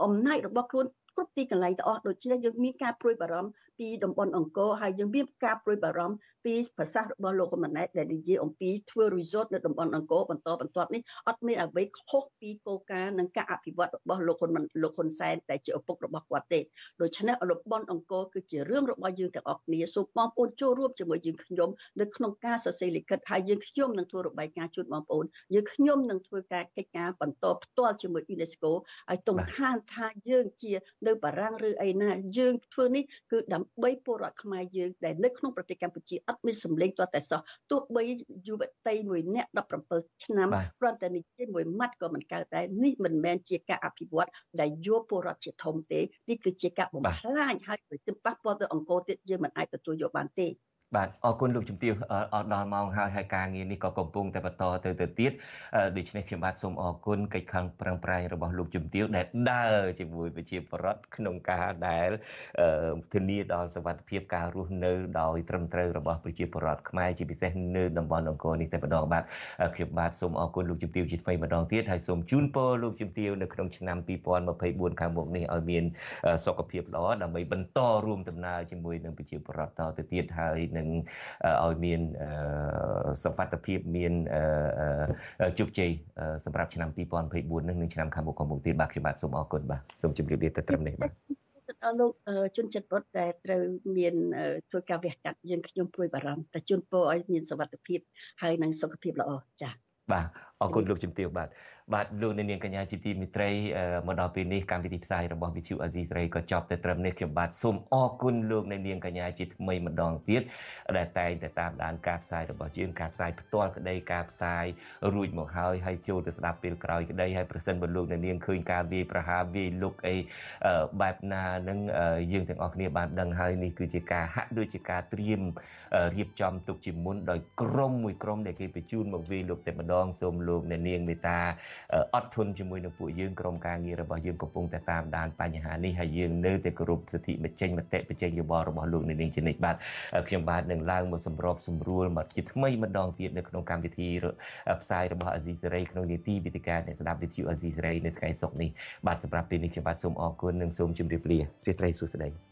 អំណាចរបស់ខ្លួនគ្រប់ទីកន្លែងទាំងអស់ដូច្នេះយើងមានការព្រួយបារម្ភ ពីតំបន់អង្គរហើយយើងមានការព្រួយបារម្ភពីប្រសាសន៍របស់លោកម៉ាណែតដែលនិយាយអំពីធ្វើ resort នៅតំបន់អង្គរបន្តបន្ទាប់នេះអត់មានអ្វីខុសពីគោលការណ៍និងការអភិវឌ្ឍរបស់លោកហ៊ុនលោកហ៊ុនសែនដែលជាឪពុករបស់គាត់ទេដូច្នេះតំបន់អង្គរគឺជារឿងរបស់យើងទាំងអស់គ្នាសូមបងប្អូនចូលរួមជាមួយយើងខ្ញុំនៅក្នុងការសរសេរលិខិតហើយយើងខ្ញុំនឹងធ្វើរបាយការណ៍ជូនបងប្អូនយើងខ្ញុំនឹងធ្វើការកិច្ចការបន្តផ្ទាល់ជាមួយ UNESCO ឲ្យទុំខានថាយើងជានៅបារាំងឬអីណាយើងធ្វើនេះគឺដើម្បីពលរដ្ឋខ្មែរយើងដែលនៅក្នុងប្រទេសកម្ពុជាអត់មានសម្លេងទាល់តែសោះទោះបីយុវតីមួយនាក់17ឆ្នាំព្រោះតែនិយាយមួយម៉ាត់ក៏មិនកើតដែរនេះមិនមែនជាការអភិវឌ្ឍដែលយកពលរដ្ឋជាធំទេនេះគឺជាការបំផ្លាញហើយប្រតិបត្តិពលទៅអង្គរទៀតយើងមិនអាចទទួលយកបានទេ
បាទអរគុណលោកជំទាវអត់ដល់ម៉ោងហើយហើយការងារនេះក៏កំពុងតែបន្តទៅទៅទៀតដូច្នេះខ្ញុំបាទសូមអរគុណកិច្ចខំប្រឹងប្រែងរបស់លោកជំទាវដែលដើរជាមួយប្រជាពលរដ្ឋក្នុងការដែលធានាដល់សុវត្ថិភាពការរស់នៅដោយត្រឹមត្រូវរបស់ប្រជាពលរដ្ឋខ្មែរជាពិសេសនៅតំបន់អង្គរនេះតែម្ដងបាទខ្ញុំបាទសូមអរគុណលោកជំទាវជាថ្មីម្ដងទៀតហើយសូមជូនពរលោកជំទាវនៅក្នុងឆ្នាំ2024ខាងមុខនេះឲ្យមានសុខភាពល្អដើម្បីបន្តរួមដំណើរជាមួយនឹងប្រជាពលរដ្ឋតទៅទៀតហើយនឹងឲ្យមានសុវត្ថិភាពមានជោគជ័យសម្រាប់ឆ្នាំ2024នឹងនិងឆ្នាំខាងមុខខាងមុខទៀតបាទខ្ញុំបាទសូមអរគុណបាទសូមជម្រាបលាទៅត្រឹមនេះបាទ
ដល់លោកជនចិត្តបុតដែលត្រូវមានធ្វើការវះកាត់យើងខ្ញុំព្រួយបារម្ភតែជូនពរឲ្យមានសុវត្ថិភាពហើយនិងសុខភាពល្អចា៎
បាទ អរគុណលោកជំទាវបាទបាទលោកនាងកញ្ញាជាទីមេត្រីមកដល់ពេលនេះកម្មវិធីផ្សាយរបស់វិទ្យុអាស៊ីសេរីក៏ចប់ទៅត្រឹមនេះខ្ញុំបាទសូមអរគុណលោកនាងកញ្ញាជាថ្មីម្ដងទៀតដែលតែងតែតាមដានការផ្សាយរបស់យើងការផ្សាយផ្ទាល់ក្តីការផ្សាយរួចមកហើយហើយចូលទៅស្ដាប់ពេលក្រោយក្តីហើយប្រសិនបើលោកនាងឃើញការវាយប្រហារវាយលុកអីបែបណានឹងយើងទាំងអស់គ្នាបានដឹងហើយនេះគឺជាការហាក់ដូចជាការត្រៀមរៀបចំទុកជាមុនដោយក្រុមមួយក្រុមដែលគេបញ្ជូនមកវាយលុកតែម្ដងសូមលោកនាងមេត្តាអត់ធន់ជាមួយនឹងពួកយើងក្រុមការងាររបស់យើងកំពុងតែតាមដានបញ្ហានេះហើយយើងនៅតែគោរពសិទ្ធិបញ្ចេញមតិបញ្ចេញយោបល់របស់លោកនាងជានិច្ចបាទខ្ញុំបាទនឹងឡើងមកសម្របសម្រួលមកជាថ្មីម្ដងទៀតនៅក្នុងកម្មវិធីផ្សាយរបស់អាស៊ីសេរីក្នុងនីតិវិទ្យាអ្នកស្ដាប់វិទ្យុអាស៊ីសេរីនៅថ្ងៃសុក្រនេះបាទសម្រាប់ពេលនេះខ្ញុំបាទសូមអរគុណនិងសូមជម្រាបលារីត្រីសុស្ដី